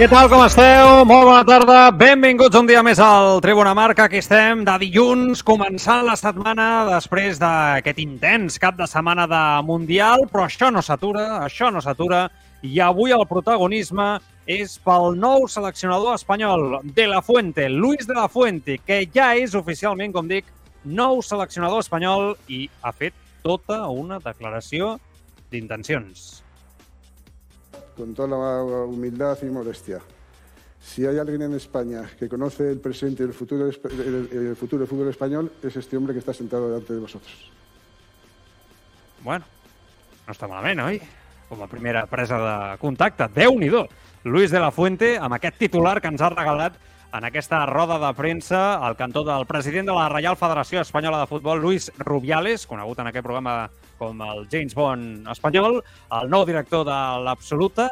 Què tal, com esteu? Molt bona tarda. Benvinguts un dia més al Tribuna Marca. Aquí estem de dilluns, començant la setmana després d'aquest intens cap de setmana de Mundial, però això no s'atura, això no s'atura. I avui el protagonisme és pel nou seleccionador espanyol, De La Fuente, Luis De La Fuente, que ja és oficialment, com dic, nou seleccionador espanyol i ha fet tota una declaració d'intencions. Con toda la humildad y modestia. Si hay alguien en España que conoce el presente y el futuro, el, futuro del fútbol español, es este hombre que está sentado delante de vosotros. Bueno, no està malament, oi? Com a primera presa de contacte. déu nhi Luis de la Fuente, amb aquest titular que ens ha regalat en aquesta roda de premsa al cantó del president de la Reial Federació Espanyola de Futbol, Luis Rubiales, conegut en aquest programa com el James Bond espanyol, el nou director de l'Absoluta,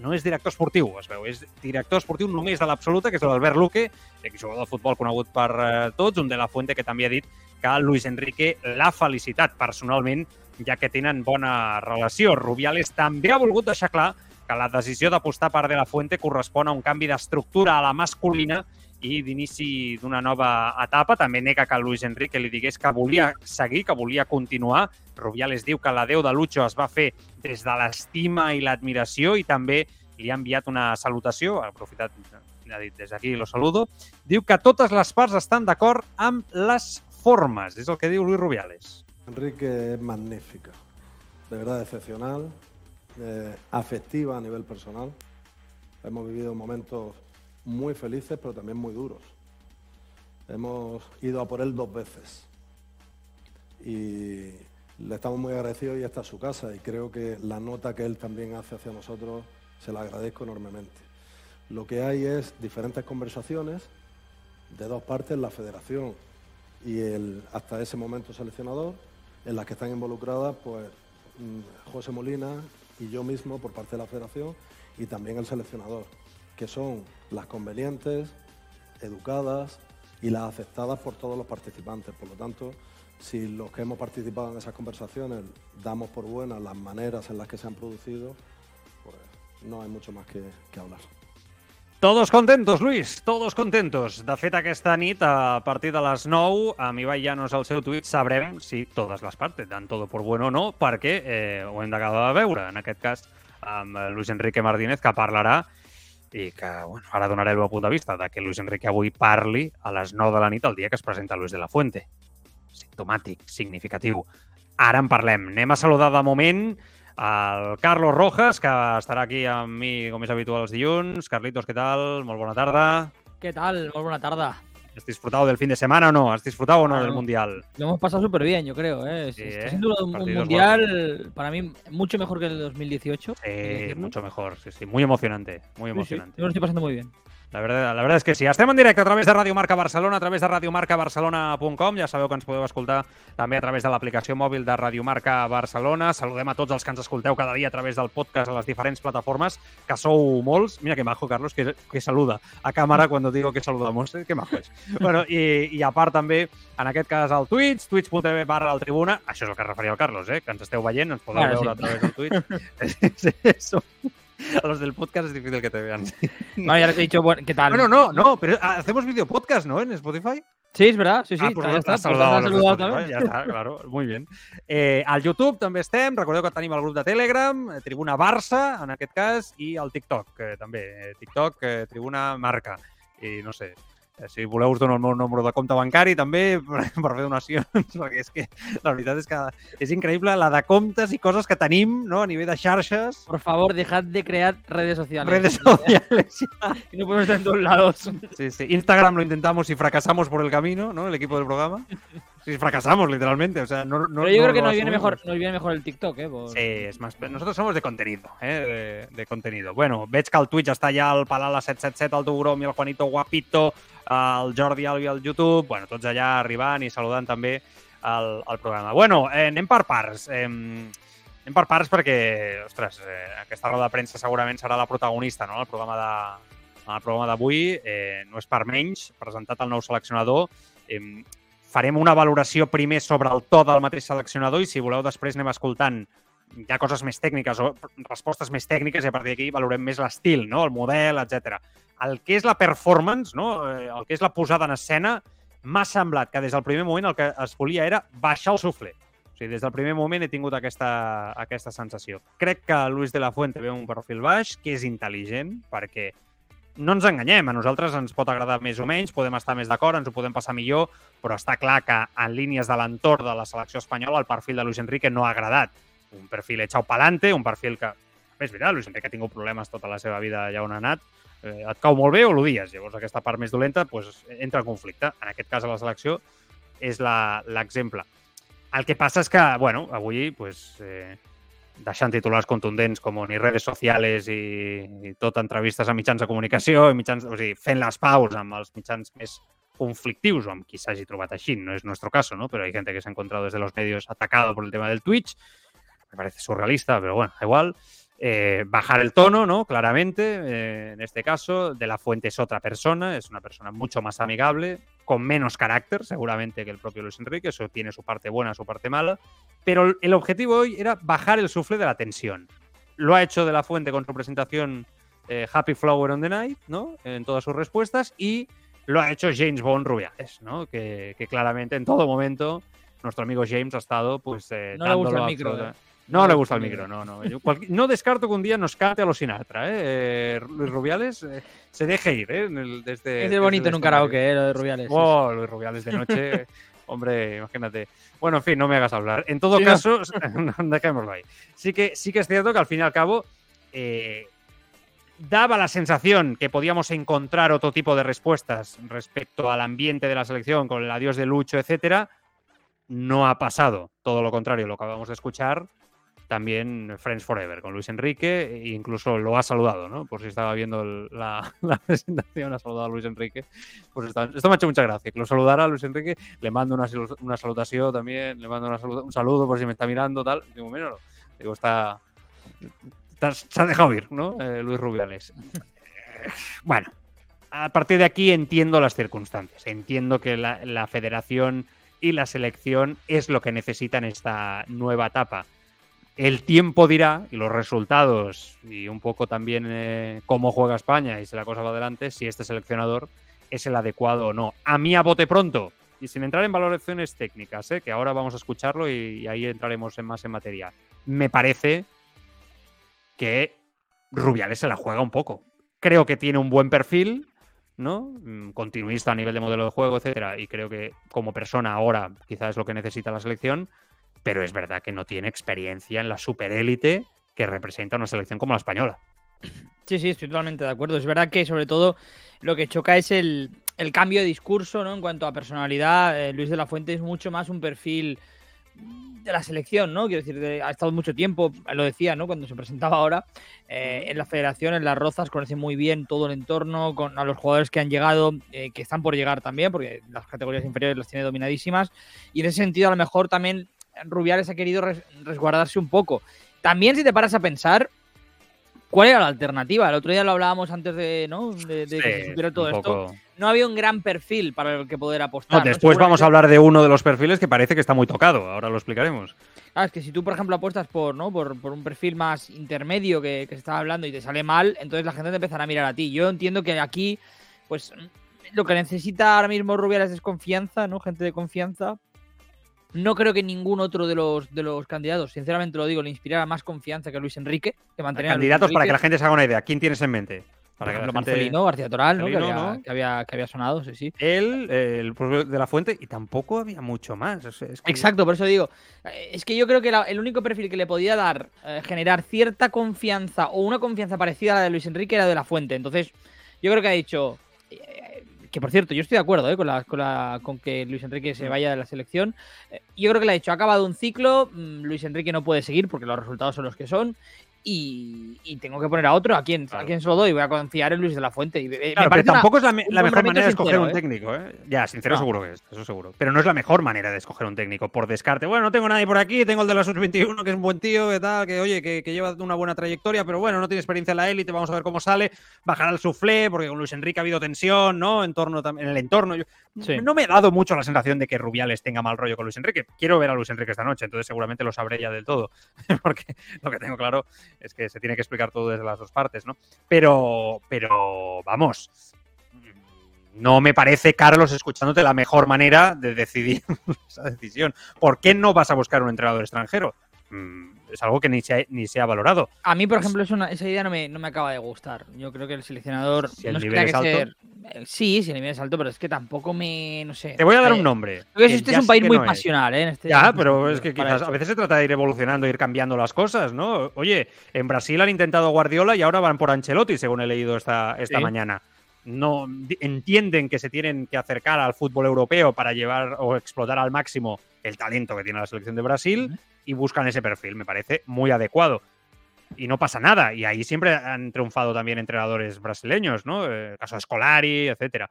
no és director esportiu, es veu, és director esportiu només de l'Absoluta, que és l'Albert Luque, jugador de futbol conegut per eh, tots, un de la Fuente que també ha dit que Luis Enrique l'ha felicitat personalment, ja que tenen bona relació. Rubiales també ha volgut deixar clar que la decisió d'apostar per De La Fuente correspon a un canvi d'estructura a la masculina i d'inici d'una nova etapa. També nega que Luis Enrique li digués que volia seguir, que volia continuar. Rubiales diu que la Déu de Lucho es va fer des de l'estima i l'admiració i també li ha enviat una salutació, ha aprofitat, ha dit des d'aquí lo saludo, diu que totes les parts estan d'acord amb les formes, és el que diu Luis Rubiales. Enrique es magnífica, de verdad excepcional, eh, afectiva a nivel personal. Hemos vivido momentos muy felices, pero también muy duros. Hemos ido a por él dos veces y le estamos muy agradecidos y esta es su casa y creo que la nota que él también hace hacia nosotros se la agradezco enormemente. Lo que hay es diferentes conversaciones de dos partes, la federación y el hasta ese momento seleccionador, en las que están involucradas pues mm, José Molina y yo mismo por parte de la federación y también el seleccionador que son las convenientes, educadas y las aceptadas por todos los participantes. Por lo tanto, si los que hemos participado en esas conversaciones damos por buenas las maneras en las que se han producido, pues no hay mucho más que, que hablar. Todos contentos, Luis, todos contentos. De fet, aquesta nit, a partir de les 9, amb Ibai Llanos al seu tuit, sabrem si totes les parts dan todo por bueno o no, perquè eh, ho hem d'acabar de veure. En aquest cas, amb Luis Enrique Martínez, que parlarà i que bueno, ara donaré el meu punt de vista de que Luis Enrique avui parli a les 9 de la nit el dia que es presenta Luis de la Fuente. Simptomàtic, significatiu. Ara en parlem. Anem a saludar de moment el Carlos Rojas, que estarà aquí amb mi com és habitual els dilluns. Carlitos, què tal? Molt bona tarda. Què tal? Molt bona tarda. ¿Has disfrutado del fin de semana o no? ¿Has disfrutado o no del Mundial? Lo hemos pasado súper bien, yo creo. ¿eh? Sí, Está ¿eh? siendo un, un Mundial, para mí, mucho mejor que el 2018. Sí, mucho mejor. Sí, sí. Muy emocionante. Muy emocionante. Yo lo estoy pasando muy bien. La verdad, la verdad és que sí. Estem en directe a través de Radio Marca Barcelona, a través de radiomarcabarcelona.com. Ja sabeu que ens podeu escoltar també a través de l'aplicació mòbil de Radio Marca Barcelona. Saludem a tots els que ens escolteu cada dia a través del podcast a les diferents plataformes, que sou molts. Mira que majo, Carlos, que, que saluda a càmera quan digo que saludamos. Que majo és. bueno, i, I a part també, en aquest cas, al Twitch, twitch.tv barra el Tribuna. Això és el que es referia al Carlos, eh? que ens esteu veient, ens podeu Ara veure sí. a través del Twitch. és, és, és, A los del podcast es difícil que te vean. No, ya les he dicho, bueno, ¿qué tal? Bueno, no, no, pero hacemos video podcast, ¿no? En Spotify. Sí, és veritat, sí, sí. Ah, pues ja ja està, està, pues saludado, també. Ja està, claro, muy bien. Eh, al YouTube també estem, recordeu que tenim el grup de Telegram, eh, Tribuna Barça, en aquest cas, i el TikTok, eh, també. TikTok, eh, Tribuna Marca. I no sé, si voleu us dono el meu número de compte bancari també per, per fer donacions, perquè és que la veritat és que és increïble la de comptes i coses que tenim no? a nivell de xarxes, Por favor, dejad de crear redes sociales. redes sociales. Que no podemos estar en todos lados. Sí, sí. Instagram lo intentamos y fracasamos por el camino, ¿no? El equipo del programa. Sí, fracasamos literalmente. O sea, no, no, Pero yo no creo que nos viene, mejor, nos viene mejor el TikTok, ¿eh? Por- Sí, és más... Nosotros somos de contenido, eh? De, de contenido. Bueno, veig que al Twitch està ja el Palala 777, el Tugrom i el Juanito Guapito, el Jordi Albi al YouTube, bueno, tots allà arribant i saludant també el, el programa. Bueno, eh, anem per parts. Eh, anem per parts perquè, ostres, eh, aquesta roda de premsa segurament serà la protagonista, no?, el programa de el programa d'avui. Eh, no és per menys, presentat el nou seleccionador. Eh, farem una valoració primer sobre el to del mateix seleccionador i si voleu després anem escoltant ha coses més tècniques o respostes més tècniques i a partir d'aquí valorem més l'estil, no? el model, etc. El que és la performance, no? Eh, el que és la posada en escena, m'ha semblat que des del primer moment el que es volia era baixar el sufle. O sigui, des del primer moment he tingut aquesta, aquesta sensació. Crec que Luis de la Fuente ve un perfil baix, que és intel·ligent, perquè no ens enganyem, a nosaltres ens pot agradar més o menys, podem estar més d'acord, ens ho podem passar millor, però està clar que en línies de l'entorn de la selecció espanyola el perfil de Luis Enrique no ha agradat. Un perfil echau pa'lante, un perfil que... És veritat, Luis Enrique ha tingut problemes tota la seva vida allà on ha anat. Eh, et cau molt bé o l'odies. Llavors aquesta part més dolenta pues, entra en conflicte. En aquest cas a la selecció és l'exemple. El que passa és que, bueno, avui pues, eh, deixant titulars contundents com ni redes socials i, i tot entrevistes a mitjans de comunicació, i mitjans, o sigui, fent les paus amb els mitjans més conflictius o amb qui s'hagi no és nuestro caso, ¿no? Pero hay gente que se ha encontrado desde los medios atacado por el tema del Twitch, me parece surrealista, pero bueno, igual. Eh, bajar el tono, ¿no? Claramente, eh, en este caso, De La Fuente es otra persona, es una persona mucho más amigable, con menos carácter, seguramente, que el propio Luis Enrique, eso tiene su parte buena, su parte mala, pero el- objetivo hoy era bajar el sufle de la tensión. Lo ha hecho De La Fuente con su presentación eh, Happy Flower on the Night, ¿no? En todas sus respuestas, y lo ha hecho James Bond Rubiales, ¿no? Que, que claramente en todo momento nuestro amigo James ha estado, pues, eh, No le gusta el micro, eh. No, le gusta el micro, no, no. Yo no descarto que un día nos cante a los Sinatra, ¿eh? Eh, Luis Rubiales eh, se deje ir, ¿eh? Desde, Es desde bonito en un karaoke, ¿eh? Lo de Rubiales. Oh, Luis Rubiales de noche. Hombre, imagínate. Bueno, en fin, no me hagas hablar. En todo Sí, no. caso, dejémoslo ahí. Sí que, sí que es cierto que al fin y al cabo eh, daba la sensación que podíamos encontrar otro tipo de respuestas respecto al ambiente de la selección con el adiós de Lucho, etcétera. No ha pasado. Todo lo contrario, lo que acabamos de escuchar. También Friends Forever con Luis Enrique, e incluso lo ha saludado, ¿no? Por si estaba viendo la, presentación, ha saludado a Luis Enrique. Pues esto me ha hecho mucha gracia, que lo saludara a Luis Enrique, le mando una, una salutación también, le mando una salu- un saludo por si me está mirando, tal. Digo, mira, digo, está, está- se ha dejado ir, ¿no? Eh, Luis Rubiales. Bueno, a partir de aquí entiendo las circunstancias. Entiendo que la, federación y la selección es lo que necesitan esta nueva etapa. El tiempo dirá, y los resultados, y un poco también eh, cómo juega España y si la cosa va adelante, si este seleccionador es el adecuado o no. A mí a bote pronto, y sin entrar en valoraciones técnicas, ¿eh? que ahora vamos a escucharlo y, y ahí entraremos en más en materia. Me parece que Rubiales se la juega un poco. Creo que tiene un buen perfil, ¿no? Mm, Continuista a nivel de modelo de juego, etcétera, y creo que como persona ahora quizás es lo que necesita la selección, pero es verdad que no tiene experiencia en la superélite que representa una selección como la española. Sí, sí, estoy totalmente de acuerdo. Es verdad que sobre todo lo que choca es el, el cambio de discurso, ¿no? En cuanto a personalidad, eh, Luis de la Fuente es mucho más un perfil de la selección, ¿no? Quiero decir, de- ha estado mucho tiempo, lo decía, ¿no? Cuando se presentaba ahora eh, en la federación, en las Rozas, conoce muy bien todo el entorno, con a los jugadores que han llegado, eh, que están por llegar también, porque las categorías inferiores las tiene dominadísimas. Y en ese sentido, a lo mejor también Rubiales ha querido res- resguardarse un poco. También, si te paras a pensar, ¿cuál era la alternativa? El otro día lo hablábamos antes de, ¿no? de, de que se supiera todo esto. No había un gran perfil para el que poder apostar. después vamos a hablar de uno de los perfiles que parece que está muy tocado. Ahora lo explicaremos. Ah, es que si tú, por ejemplo, apuestas por, ¿no? por, por un perfil más intermedio que, que se estaba hablando y te sale mal, entonces la gente te empezará a mirar a ti. Yo entiendo que aquí, pues, lo que necesita ahora mismo Rubiales es confianza, ¿no? Gente de confianza. No creo que ningún otro de los, de los candidatos, sinceramente lo digo, le inspirara más confianza que Luis Enrique. Que mantenía candidatos para que la gente se haga una idea. ¿Quién tienes en mente? Para Por ejemplo, Marcelino, García Toral, ¿no? Que, había, que, había, sonado, sí, sí. Él, el de la Fuente, y tampoco había mucho más. Exacto, por eso digo. Eh, es que yo creo que el único perfil que le podía dar, eh, generar cierta confianza o una confianza parecida a la de Luis Enrique era de la Fuente. Entonces, yo creo que ha dicho. Eh, que por cierto, yo estoy de acuerdo con, la, con, la, con, que Luis Enrique se mm. vaya de la selección. yo creo que le ha dicho, ha acabado un ciclo, mm, Luis Enrique no puede seguir porque los resultados son los que son y, tengo que poner a otro. ¿A quién, ¿A quién se lo doy? Voy a confiar en Luis de la Fuente. Y, eh, pero tampoco es la, mejor manera de escoger un ¿eh? técnico. ¿eh? Ya, sincero seguro que es, eso seguro. Pero no es la mejor manera de escoger un técnico por descarte. Bueno, no tengo nadie por aquí, tengo el de la sub-21 que es un buen tío, que tal, que oye, que, lleva una buena trayectoria, pero bueno, no tiene experiencia en la élite, vamos a ver cómo sale. Bajar al suflé, porque con Luis Enrique ha habido tensión, ¿no? En, torno, en el entorno. No me ha dado mucho la sensación de que Rubiales tenga mal rollo con Luis Enrique. Quiero ver a Luis Enrique esta noche, entonces seguramente lo sabré ya del todo. porque lo que tengo claro es que se tiene que explicar todo desde las dos partes, ¿no? Pero, pero, vamos, no me parece, Carlos, escuchándote la mejor manera de decidir esa decisión. ¿Por qué no vas a buscar un entrenador extranjero? Mm, es algo que ni se, ha, ni se ha valorado. A mí, por ejemplo, esa idea no me, no me, acaba de gustar. Yo creo que el seleccionador. Si el nivel es alto. Eh, sí, si el nivel es alto, pero es que tampoco me. No sé. Te voy a dar un nombre. este es un país muy pasional, ¿eh? Este ya, pero es que quizás a veces se trata de ir evolucionando, ir cambiando las cosas, ¿no? Oye, en Brasil han intentado Guardiola y ahora van por Ancelotti, según he leído esta, esta mañana no entienden que se tienen que acercar al fútbol europeo para llevar o explotar al máximo el talento que tiene la selección de Brasil y buscan ese perfil. Me parece muy adecuado. Y no pasa nada. Y ahí siempre han triunfado también entrenadores brasileños, ¿no? El caso de Scolari, etcétera.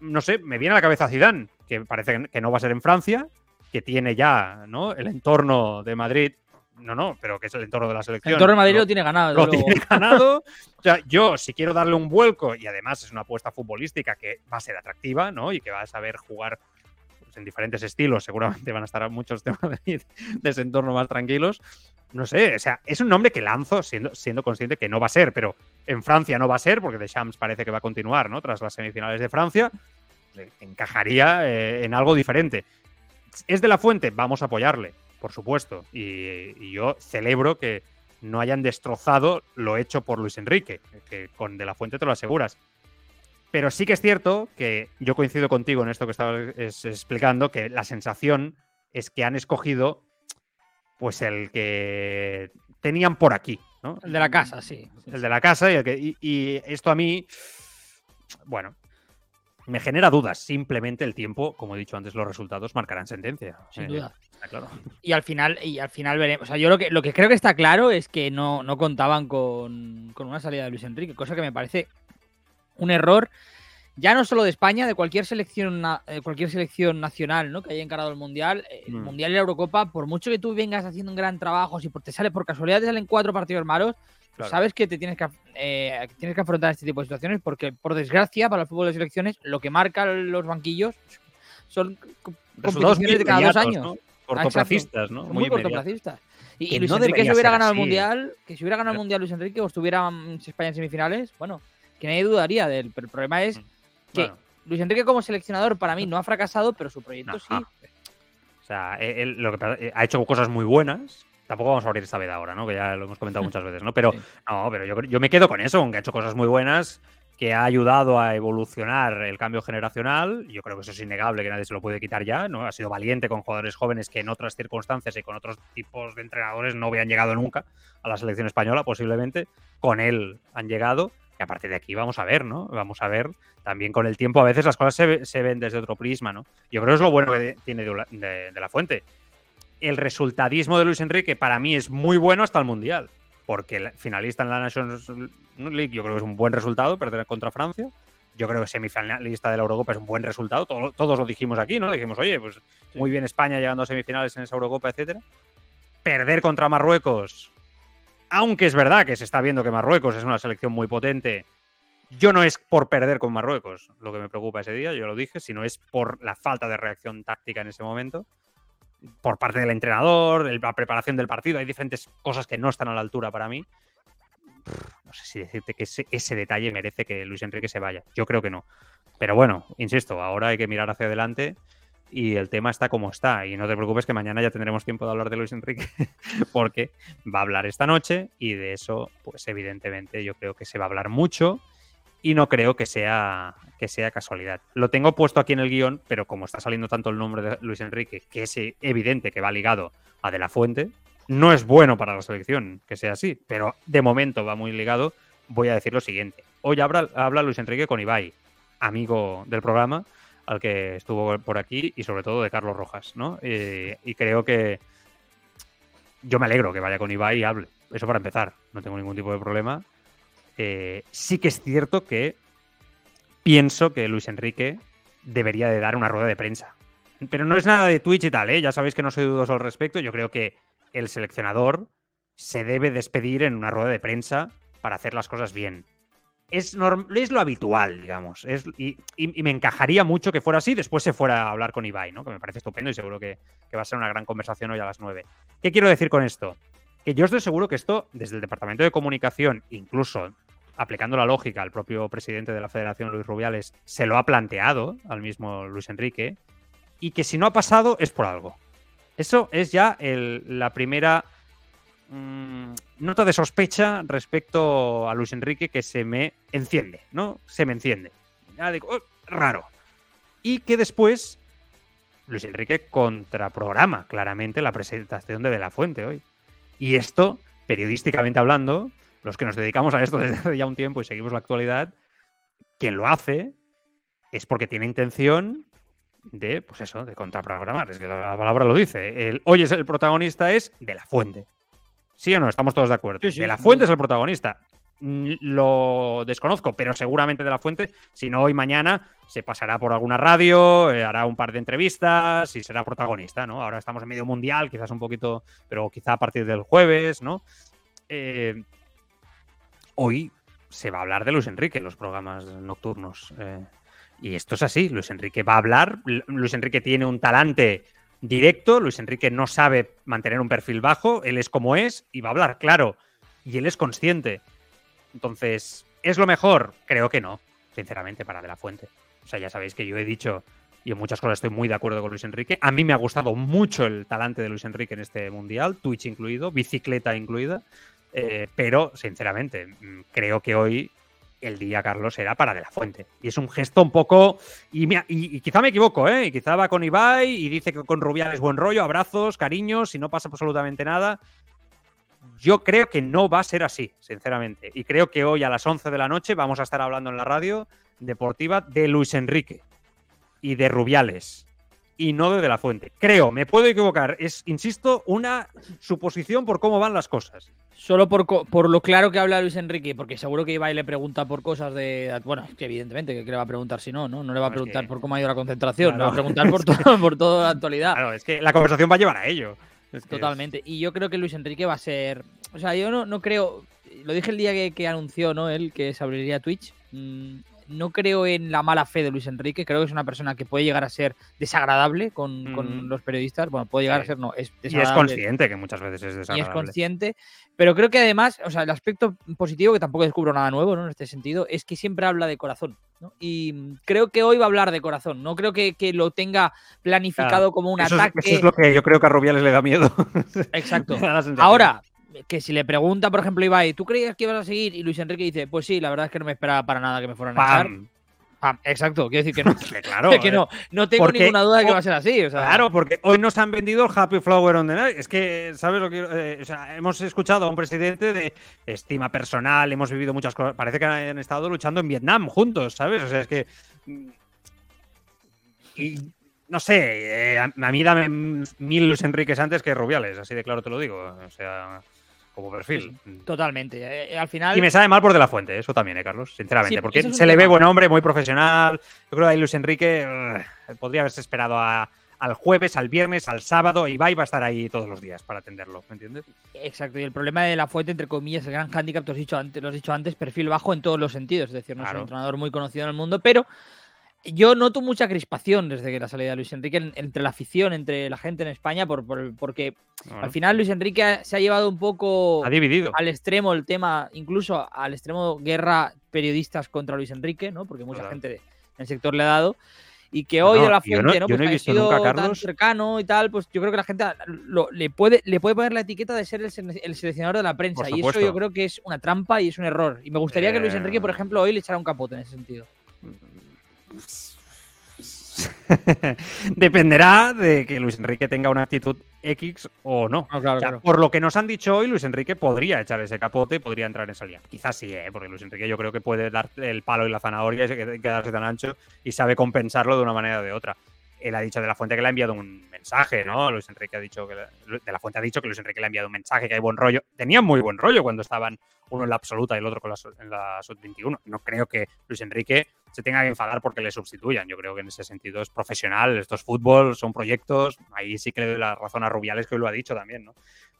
No sé, me viene a la cabeza Zidane, que parece que no va a ser en Francia, que tiene ya, ¿no? El entorno de Madrid no, no, pero que es el entorno de la selección. El entorno de Madrid lo, tiene ganado. Lo tiene ganado. o sea, yo, si quiero darle un vuelco, y además es una apuesta futbolística que va a ser atractiva, ¿no? Y que va a saber jugar en diferentes estilos, seguramente van a estar muchos de Madrid de ese entorno más tranquilos. No sé, o sea, es un nombre que lanzo siendo, siendo consciente que no va a ser, pero en Francia no va a ser, porque Deschamps parece que va a continuar, ¿no? Tras las semifinales de Francia, encajaría eh, en algo diferente. ¿Es de la fuente? Vamos a apoyarle, por supuesto. Y, yo celebro que no hayan destrozado lo hecho por Luis Enrique, que con De la Fuente te lo aseguras. Pero sí que es cierto que yo coincido contigo en esto que estabas explicando, que la sensación es que han escogido pues el que tenían por aquí, ¿no? El de la casa, sí. El de la casa y, el que, y, esto a mí, bueno, me genera dudas. Simplemente el tiempo, como he dicho antes, los resultados marcarán sentencia. Sin duda. claro. Y al final, y al final veremos. O sea, yo lo que, lo que creo que está claro es que no, no contaban con, con, una salida de Luis Enrique, cosa que me parece un error ya no solo de España, de cualquier selección, cualquier selección nacional ¿no? que haya encarado el Mundial, eh, el mm. Mundial y la Eurocopa, por mucho que tú vengas haciendo un gran trabajo, si te sale por casualidad te salen cuatro partidos malos, sabes que te tienes que, eh, tienes que afrontar este tipo de situaciones porque, por desgracia, para el fútbol de selecciones, lo que marcan los banquillos son competiciones de cada dos años. Cortoplacistas, ¿no? Muy, cortoplacistas. Y, Luis Enrique si hubiera ganado el Mundial, que si hubiera ganado el Mundial Luis Enrique o estuviera España en semifinales, bueno, que nadie dudaría de él. Pero el problema es mm. que Luis Enrique como seleccionador para mí no ha fracasado, pero su proyecto sí. O sea, él, lo que eh, ha hecho cosas muy buenas. Tampoco vamos a abrir esta vez ahora, ¿no? Que ya lo hemos comentado muchas veces, ¿no? Pero no, pero yo, yo me quedo con eso, aunque ha hecho cosas muy buenas que ha ayudado a evolucionar el cambio generacional. Yo creo que eso es innegable, que nadie se lo puede quitar ya. ¿no? Ha sido valiente con jugadores jóvenes que en otras circunstancias y con otros tipos de entrenadores no habían llegado nunca a la selección española, posiblemente. Con él han llegado. Y a partir de aquí vamos a ver, ¿no? Vamos a ver también con el tiempo. A veces las cosas se, ven desde otro prisma, ¿no? Yo creo que es lo bueno que tiene de, de la fuente. El resultadismo de Luis Enrique para mí es muy bueno hasta el Mundial porque el finalista en la Nations League yo creo que es un buen resultado, perder contra Francia. Yo creo que semifinalista de la Eurocopa es un buen resultado. todos lo dijimos aquí, ¿no? Dijimos, oye, pues muy bien España llegando a semifinales en esa Eurocopa, etcétera. Perder contra Marruecos aunque es verdad que se está viendo que Marruecos es una selección muy potente, yo no es por perder con Marruecos lo que me preocupa ese día, yo lo dije, sino es por la falta de reacción táctica en ese momento, por parte del entrenador, la preparación del partido. Hay diferentes cosas que no están a la altura para mí. No sé si decirte que ese, ese detalle merece que Luis Enrique se vaya. Yo creo que no. Pero bueno, insisto, ahora hay que mirar hacia adelante y el tema está como está. Y no te preocupes que mañana ya tendremos tiempo de hablar de Luis Enrique, porque va a hablar esta noche y de eso, pues evidentemente yo creo que se va a hablar mucho y no creo que sea, que sea casualidad. Lo tengo puesto aquí en el guion, pero como está saliendo tanto el nombre de Luis Enrique, que es evidente que va ligado a De La Fuente, no es bueno para la selección que sea así, pero de momento va muy ligado. Voy a decir lo siguiente. Hoy habla, habla Luis Enrique con Ibai, amigo del programa, al que estuvo por aquí y sobre todo de Carlos Rojas, ¿no? Eh, y creo que yo me alegro que vaya con Ibai y hable. Eso para empezar, no tengo ningún tipo de problema. Eh, sí que es cierto que pienso que Luis Enrique debería de dar una rueda de prensa. Pero no es nada de Twitch y tal, ¿eh? Ya sabéis que no soy dudoso al respecto. Yo creo que el seleccionador se debe despedir en una rueda de prensa para hacer las cosas bien es, es lo habitual, digamos. Es, y, me encajaría mucho que fuera así, después se fuera a hablar con Ibai, ¿no? Que me parece estupendo y seguro que, va a ser una gran conversación hoy a las 9. ¿Qué quiero decir con esto? Que yo estoy seguro que esto, desde el Departamento de Comunicación, incluso aplicando la lógica al propio presidente de la Federación, Luis Rubiales, se lo ha planteado al mismo Luis Enrique, y que si no ha pasado es por algo. Eso es ya la primera Mm, nota de sospecha respecto a Luis Enrique que se me enciende, ¿no? Se me enciende. Ya digo, oh, raro. Y que después Luis Enrique contraprograma claramente la presentación de De La Fuente hoy. Y esto, periodísticamente hablando, los que nos dedicamos a esto desde hace ya un tiempo y seguimos la actualidad, quien lo hace es porque tiene intención de, pues eso, de contraprogramar. Es que la palabra lo dice. Hoy es el protagonista es De La Fuente. ¿Sí o no? Estamos todos de acuerdo. de la Fuente es el protagonista. Mm, lo desconozco, pero seguramente de la Fuente, si no hoy mañana, se pasará por alguna radio, eh, hará un par de entrevistas y será protagonista, ¿no? Ahora estamos en medio mundial, quizás un poquito, pero quizá a partir del jueves, ¿no? Eh, hoy se va a hablar de Luis Enrique en los programas nocturnos. Eh, y esto es así, Luis Enrique va a hablar, Luis Enrique tiene un talante directo. Luis Enrique no sabe mantener un perfil bajo, él es como es y va a hablar claro. Y él es consciente. Entonces, ¿es lo mejor? Creo que no, sinceramente, para De La Fuente. O sea, ya sabéis que yo he dicho, y en muchas cosas estoy muy de acuerdo con Luis Enrique. A mí me ha gustado mucho el talante de Luis Enrique en este mundial, Twitch incluido, bicicleta incluida. Eh, pero, sinceramente, mm, creo que hoy el día, Carlos, era para De La Fuente. Y es un gesto un poco. Y, y, quizá me equivoco, ¿eh? Y quizá va con Ibai y dice que con Rubiales buen rollo, abrazos, cariños, y no pasa absolutamente nada. Yo creo que no va a ser así, sinceramente. Y creo que hoy a las 11 de la noche vamos a estar hablando en la radio deportiva de Luis Enrique y de Rubiales y no de De La Fuente. Creo, me puedo equivocar. Es, insisto, una suposición por cómo van las cosas. Solo por, por lo claro que habla Luis Enrique, porque seguro que Ibai le pregunta por cosas de. Bueno, que evidentemente, que le va a preguntar si no, ¿no? No le va a preguntar por cómo ha ido la concentración, le va a preguntar por, todo, por toda la actualidad. Claro, es que la conversación va a llevar a ello. Totalmente. Y yo creo que Luis Enrique va a ser. O sea, yo no, no creo. Lo dije el día que, que anunció, ¿no? Él que se abriría Twitch. Mm, no creo en la mala fe de Luis Enrique, creo que es una persona que puede llegar a ser desagradable con, los periodistas. Bueno, puede llegar a ser, no, es Y es consciente que muchas veces es desagradable. Y es consciente, pero creo que además, o sea, el aspecto positivo, que tampoco descubro nada nuevo ¿no? en este sentido, es que siempre habla de corazón. Y creo que hoy va a hablar de corazón, no creo que, lo tenga planificado como un ataque. eso es lo que yo creo que a Rubiales le da miedo. Exacto. Ahora, que si le pregunta, por ejemplo, Ibai, ¿tú creías que ibas a seguir? Y Luis Enrique dice, pues sí, la verdad es que no me esperaba para nada que me fueran a echar. Exacto, quiero decir que no. claro, que no, no tengo ninguna duda de que va a ser así. Claro, porque hoy nos han vendido el Happy Flower on the Night. Es que, ¿sabes lo que.? Eh, o sea, hemos escuchado a un presidente de estima personal, hemos vivido muchas cosas. Parece que han estado luchando en Vietnam juntos, ¿sabes? O sea, es que. Mm, y no sé, eh, a, mí dame mil Luis Enriques antes que Rubiales, así de claro te lo digo. O sea como perfil. Totalmente. Eh, eh, al final. Y me sabe mal por De La Fuente, eso también, ¿eh, Carlos? Sinceramente. porque se le ve buen hombre, muy profesional. Yo creo que ahí Luis Enrique podría haberse esperado a, al jueves, al viernes, al sábado, y va y va a estar ahí todos los días para atenderlo, ¿me entiendes? Exacto, y el problema de la fuente, entre comillas, el gran handicap, te lo has dicho antes, lo has dicho antes perfil bajo en todos los sentidos, es decir, no es un entrenador muy conocido en el mundo, pero yo noto mucha crispación desde que la salida de Luis Enrique entre la afición, entre la gente en España, por, porque al final Luis Enrique se ha llevado un poco al extremo el tema, incluso al extremo guerra periodistas contra Luis Enrique, ¿no? Porque mucha gente en el sector le ha dado. Y que hoy de la fuente, ¿no? Pues ha sido tan cercano y tal, pues yo creo que la gente le, puede, le puede poner la etiqueta de ser el, seleccionador de la prensa. Y eso yo creo que es una trampa y es un error. Y me gustaría que Luis Enrique, por eh. ejemplo, hoy le echara un capote en ese sentido. Dependerá de que Luis Enrique tenga una actitud X o no. Ah, por lo que nos han dicho hoy, Luis Enrique podría echar ese capote, podría entrar en esa línea. Quizás sí, ¿eh? porque Luis Enrique yo creo que puede dar el palo y la zanahoria y quedarse tan ancho y sabe compensarlo de una manera o de otra. Él ha dicho de la fuente que le ha enviado un mensaje, ¿no? Luis Enrique ha dicho que de la fuente ha dicho que Luis Enrique le ha enviado un mensaje, que hay buen rollo. Tenían muy buen rollo cuando estaban uno en la absoluta y el otro con la, en la sub-21. No creo que Luis Enrique se tenga que enfadar porque le sustituyan. Yo creo que en ese sentido es profesional. Esto es fútbol, son proyectos. Ahí sí que le doy la razón a Rubiales, que hoy lo ha dicho también, ¿no?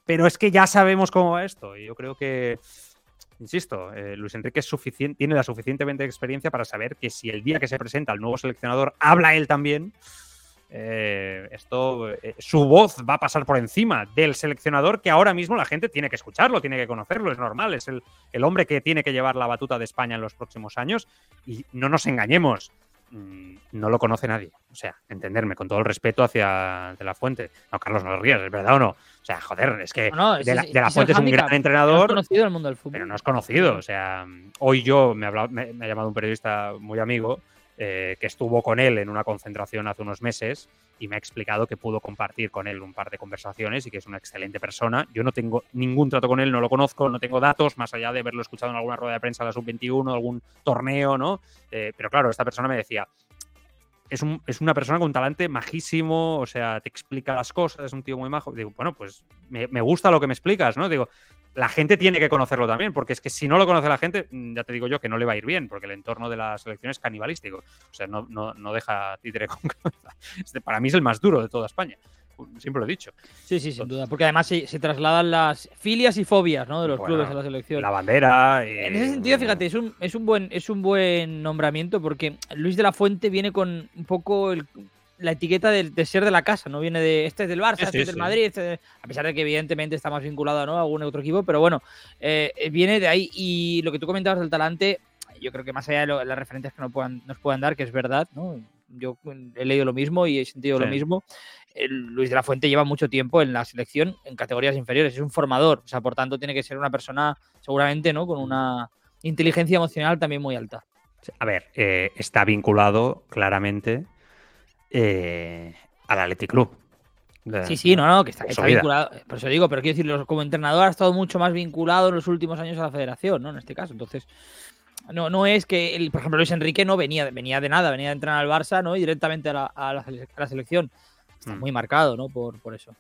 Pero es que ya sabemos cómo va esto. Y yo creo que, insisto, eh, Luis Enrique es tiene la suficientemente experiencia para saber que si el día que se presenta el nuevo seleccionador habla él también, eh, esto, eh, su voz va a pasar por encima del seleccionador que ahora mismo la gente tiene que escucharlo, tiene que conocerlo, es normal, es el, hombre que tiene que llevar la batuta de España en los próximos años y no nos engañemos, mm, no lo conoce nadie. O sea, entenderme, con todo el respeto hacia de la fuente. No, Carlos, no lo rías, ¿es verdad o no? O sea, joder, es que de, la, Fuente es un gran entrenador. conocido el mundo del fútbol. Pero no es conocido. O sea, hoy yo me me ha llamado un periodista muy amigo eh, que estuvo con él en una concentración hace unos meses y me ha explicado que pudo compartir con él un par de conversaciones y que es una excelente persona. Yo no tengo ningún trato con él, no lo conozco, no tengo datos, más allá de haberlo escuchado en alguna rueda de prensa de la sub-21, algún torneo, ¿no? Eh, pero claro, esta persona me decía, es, un, es, una persona con un talante majísimo, o sea, te explica las cosas, es un tío muy majo. Digo, bueno, pues me, me, gusta lo que me explicas, ¿no? Digo, la gente tiene que conocerlo también, porque es que si no lo conoce la gente, mm, ya te digo yo que no le va a ir bien, porque el entorno de la selección es canibalístico. O sea, no, no, no deja títere con. Este, para mí es el más duro de toda España. Siempre lo he dicho. Sí, sí, sin duda. Porque además se, trasladan las filias y fobias ¿no? de los clubes a la selección. La bandera. En ese sentido, fíjate, es un, es, un buen, es un buen nombramiento porque Luis de la Fuente viene con un poco el, la etiqueta de, ser de la casa, no viene de este es del Barça, este es del Madrid, este a pesar de que evidentemente está más vinculado a algún otro equipo, pero bueno, eh, viene de ahí. Y lo que tú comentabas del talante, yo creo que más allá de las referencias que nos puedan, nos puedan dar, que es verdad, ¿no? yo he leído lo mismo y he sentido lo mismo. Luis de la Fuente lleva mucho tiempo en la selección en categorías inferiores, es un formador, o sea, por tanto tiene que ser una persona seguramente, ¿no? Con una inteligencia emocional también muy alta. A ver, eh, está vinculado claramente eh, al Athletic Club. sí, sí, no, no, que está, vinculado. Por eso digo, pero quiero decir, como entrenador ha estado mucho más vinculado en los últimos años a la federación, ¿no? En este caso. Entonces, no, no es que, el, por ejemplo, Luis Enrique no venía, venía de nada, venía de entrenar al Barça, ¿no? Y directamente a la, selección. Está mm. muy marcado, ¿no? Por, por eso.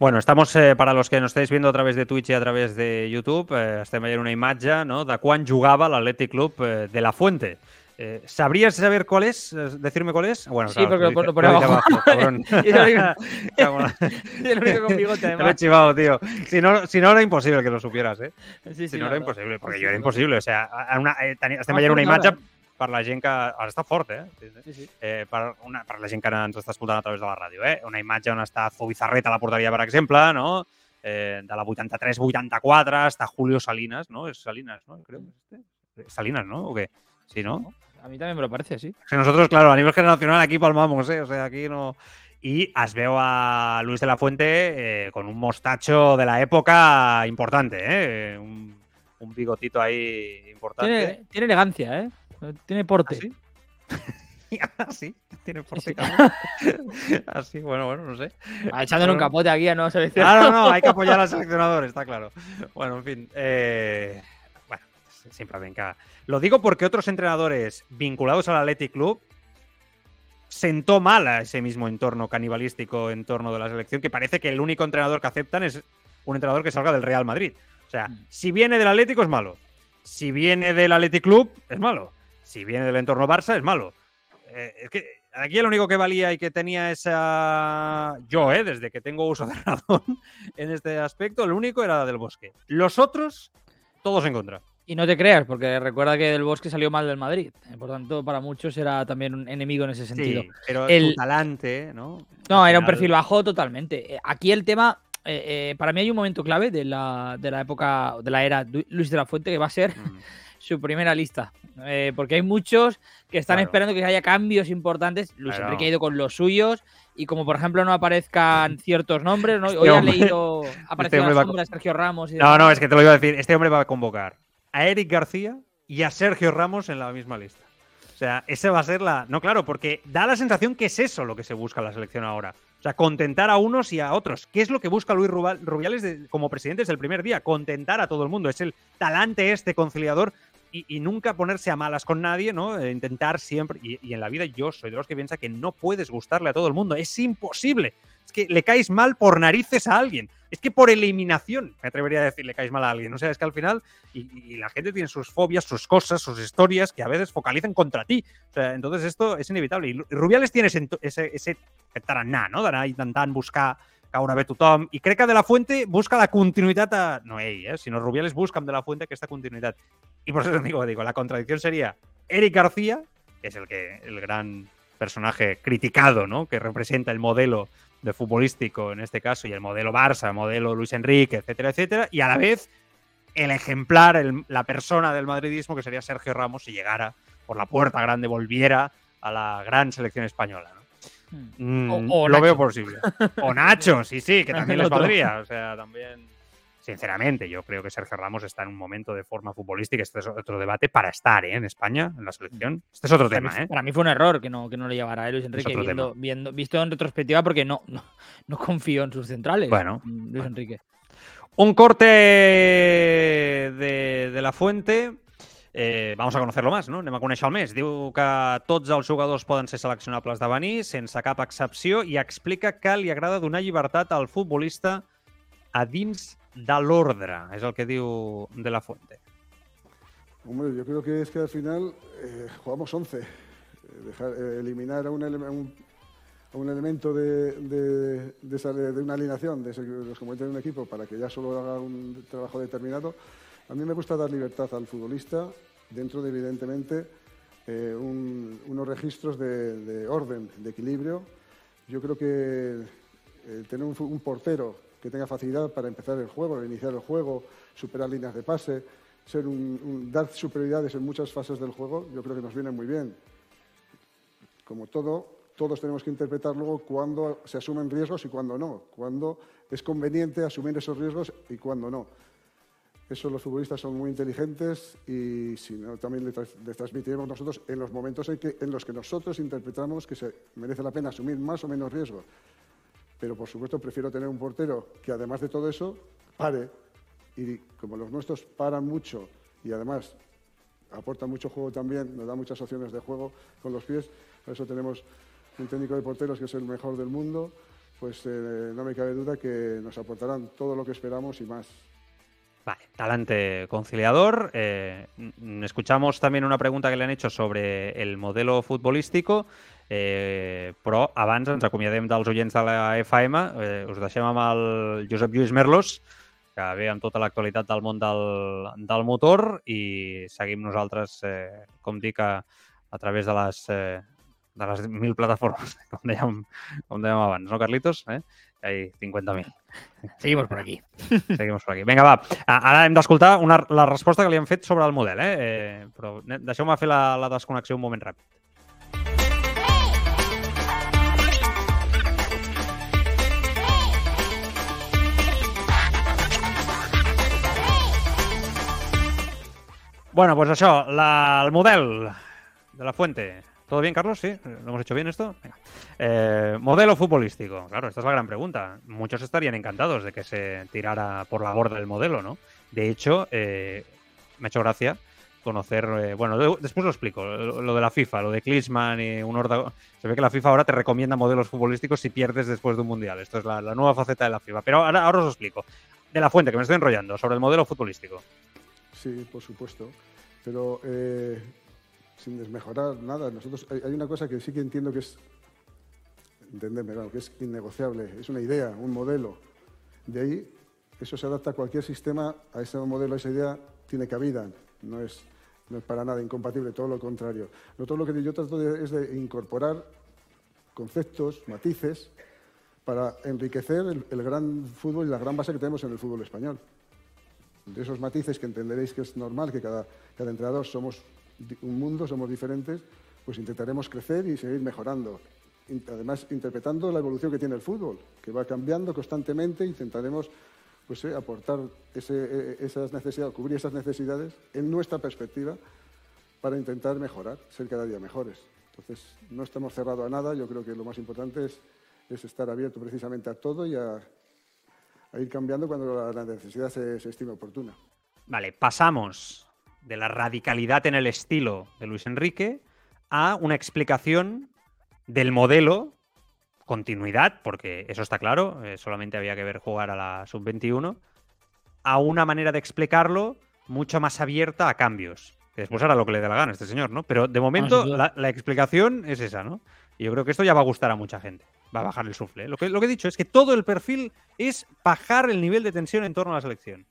Bueno, estamos, eh, para los que nos estáis viendo a través de Twitch y a través de YouTube, eh, estem una imagen no, de quan jugava l'Atlètic Club eh, de la Fuente. Eh, ¿Sabrías saber cuál es? ¿Decirme cuál es? Bueno, sí, porque lo, por abajo. y el único con bigote, además. Lo he chivado, tío. Si no, si no, era imposible que lo supieras, ¿eh? Sí, sí, si no, era imposible, porque yo era imposible. O sea, una, eh, estem veient una imatge per la gent que... Ara està fort, eh? Sí, sí. eh per, una, per la gent que ens està escoltant a través de la ràdio, eh? Una imatge on està Zubizarreta a la porteria, per exemple, no? Eh, de la 83-84 està Julio Salinas, no? És Salinas, no? Creo. Salinas, no? O què? Sí, no? A mí también me lo parece, sí. nosotros, claro, a nivel generacional aquí palmamos, ¿eh? O sea, aquí no. Y as veo a Luis de la Fuente eh, con un mostacho de la época importante, ¿eh? Un, bigotito ahí importante. Tiene, elegancia, ¿eh? Tiene porte. ¿Así? tiene porte. Así, bueno, bueno, no sé. Ah, echándole un capote aquí a no seleccionador. Claro, no, hay que apoyar al seleccionador, está claro. Bueno, en fin. Eh, bueno, siempre venga. Lo digo porque otros entrenadores vinculados al Athletic Club sentó mal a ese mismo entorno canibalístico, entorno de la selección, que parece que el único entrenador que aceptan es un entrenador que salga del Real Madrid. O sea, mm. si viene del Atlético es malo. Si viene del Athletic Club es malo. Si viene del entorno Barça es malo. Eh, es que aquí el único que valía y que tenía esa. Yo, ¿eh? Desde que tengo uso de razón en este aspecto, el único era del bosque. Los otros, todos en contra. Y no te creas, porque recuerda que del Bosque salió mal del Madrid. Eh, Por tanto, para muchos era también un enemigo en ese sentido. Sí, pero El- talante, ¿no? No, era un perfil bajo totalmente. Eh, Aquí el tema, eh, eh, para mí hay un momento clave de la, de la época, de la era Luis de la Fuente, que va a ser Mm. Su primera lista. Eh, porque hay muchos que están Claro. esperando que haya cambios importantes. Luis Claro. Enrique ha ido con los suyos. Y como por ejemplo no aparezcan ciertos nombres, ¿no? Este hoy han hombre- leído, ha aparecido hombre la sombra Sergio Ramos. Y No, demás. no, es que te lo iba a decir. Este hombre va a convocar a Eric García y a Sergio Ramos en la misma lista. O sea, ese va a ser la. No, claro, porque da la sensación que es eso lo que se busca en la selección ahora. O sea, contentar a unos y a otros. ¿Qué es lo que busca Luis Rubiales de- como presidente desde el primer día? Contentar a todo el mundo. Es el talante este conciliador y, y nunca ponerse a malas con nadie, ¿no? Eh, intentar siempre. Y, y en la vida yo soy de los que piensa que no puedes gustarle a todo el mundo. Es imposible. Es que le caes mal por narices a alguien. Es que por eliminación, me atrevería a decir, le caes mal a alguien. O sea, es que al final, y, y la gente tiene sus fobias, sus cosas, sus historias que a veces focalizan contra ti. Entonces esto es inevitable. Y Rubiales tiene ese, ese, ese tarannà, no? D'anar intentant buscar caure bé tothom. I crec que De La Fuente busca la continuïtat a... No ell, eh? Rubiales busca De La Fuente aquesta continuïtat. Y por eso digo, digo, la contradicción sería Eric García, que es el que el gran personaje criticado, ¿no? Que representa el modelo de futbolístico en este caso y el modelo Barça, el modelo Luis Enrique, etcétera, etcétera, y a la vez el ejemplar, la persona del madridismo que sería Sergio Ramos si llegara por la puerta grande, volviera a la gran selección española. ¿no? Mm, O- o lo Nacho. veo posible. O Nacho, sí, sí, que también les valdría. O sea, también. Sinceramente, yo creo que Sergio Ramos está en un momento de forma futbolística. Este es otro debate para estar ¿eh? en España, en la selección. Este es otro Para tema, mí, ¿eh? para mí fue un error que no, que no le llevara a Luis Enrique viendo, viendo, visto en retrospectiva porque no, no, no confío en sus centrales. Bueno, mm, Luis bueno. Enrique. Un corte de, de la fuente. Eh, vamos a conocerlo más, no? Anem a conèixer el més. Diu que tots els jugadors poden ser seleccionables de venir, sense cap excepció, i explica que li agrada donar llibertat al futbolista a dins de l'ordre. És el que diu de la fuente. Hombre, yo creo que es que al final eh, jugamos 11. Eh, dejar, eh, eliminar a un, ele- un- a un elemento de, de- de esa- de una alineación, de los componentes de un equipo, para que ya solo haga un trabajo determinado. A mí me gusta dar libertad al futbolista, dentro de, evidentemente, eh, un- unos registros de, de orden, de equilibrio. Yo creo que eh, tener un, portero que tenga facilidad para empezar el juego, iniciar el juego, superar líneas de pase, ser un- dar superioridades en muchas fases del juego, yo creo que nos viene muy bien. Como todo, todos tenemos que interpretar luego cuándo se asumen riesgos y cuándo no, cuándo es conveniente asumir esos riesgos y cuándo no. Eso los futbolistas son muy inteligentes y si no, también les, les transmitiremos nosotros en los momentos en, que, en los que nosotros interpretamos que se merece la pena asumir más o menos riesgos. Pero por supuesto prefiero tener un portero que además de todo eso pare y como los nuestros paran mucho y además aportan mucho juego también, nos da muchas opciones de juego con los pies, por eso tenemos un técnico de porteros que es el mejor del mundo, pues eh, no me cabe duda que nos aportarán todo lo que esperamos y más. Vale, talante conciliador. Eh, escuchamos también una pregunta que le han hecho sobre el modelo futbolístico, eh, però abans ens acomiadem dels oients de la FM. Eh, us deixem amb el Josep Lluís Merlos, que ve amb tota l'actualitat del món del, del motor i seguim nosaltres, eh, com dic, a, a través de les, eh, de les mil plataformes, com dèiem, com dèiem abans, no, Carlitos? Eh? Hay 50.000. Seguimos por aquí. Seguimos per aquí. Vinga, va. Ara hem d'escoltar una- la resposta que li han fet sobre el model, eh? eh però deixeu-me fer la, la desconnexió un moment ràpid. Bueno, pues això, la, el model de la fuente. ¿Todo bien, Carlos? ¿Sí? ¿Lo hemos hecho bien esto? Venga. Eh, modelo futbolístico. Claro, esta es la gran pregunta. Muchos estarían encantados de que se tirara por la borda el modelo, ¿no? De hecho, eh, me ha hecho gracia conocer. eh, bueno, de- después lo explico. Lo, de la FIFA, lo de Klinsmann y un Horda. Se ve que la FIFA ahora te recomienda modelos futbolísticos si pierdes después de un mundial. Esto es la, nueva faceta de la FIFA. Pero ahora, ahora os lo explico. De la fuente, que me estoy enrollando, sobre el modelo futbolístico. Sí, por supuesto. Pero sin desmejorar nada. Nosotros hay, una cosa que sí que entiendo que es, entendedme, claro, que es innegociable, es una idea, un modelo. De ahí, eso se adapta a cualquier sistema, a ese modelo, a esa idea, tiene cabida, no es, no es para nada incompatible, todo lo contrario. Nosotros lo que yo trato de- es de incorporar conceptos, matices, para enriquecer el, el gran fútbol y la gran base que tenemos en el fútbol español. De esos matices que entenderéis que es normal, que cada, cada entrenador somos un mundo, somos diferentes, pues intentaremos crecer y seguir mejorando. Además, interpretando la evolución que tiene el fútbol, que va cambiando constantemente, intentaremos pues, eh, aportar ese- eh, esas necesidades, cubrir esas necesidades en nuestra perspectiva para intentar mejorar, ser cada día mejores. Entonces, no estamos cerrados a nada, yo creo que lo más importante es, es estar abierto precisamente a todo y a, a ir cambiando cuando la necesidad se, se estime oportuna. Vale, pasamos de la radicalidad en el estilo de Luis Enrique a una explicación del modelo, continuidad, porque eso está claro, eh, solamente había que ver jugar a la sub-21, a una manera de explicarlo mucho más abierta a cambios. Que después hará lo que le dé la gana a este señor, ¿no? Pero de momento la, la explicación es esa, ¿no? Y yo creo que esto ya va a gustar a mucha gente. Va a bajar el sufle. ¿eh? Lo que, lo que he dicho es que todo el perfil es bajar el nivel de tensión en torno a la selección.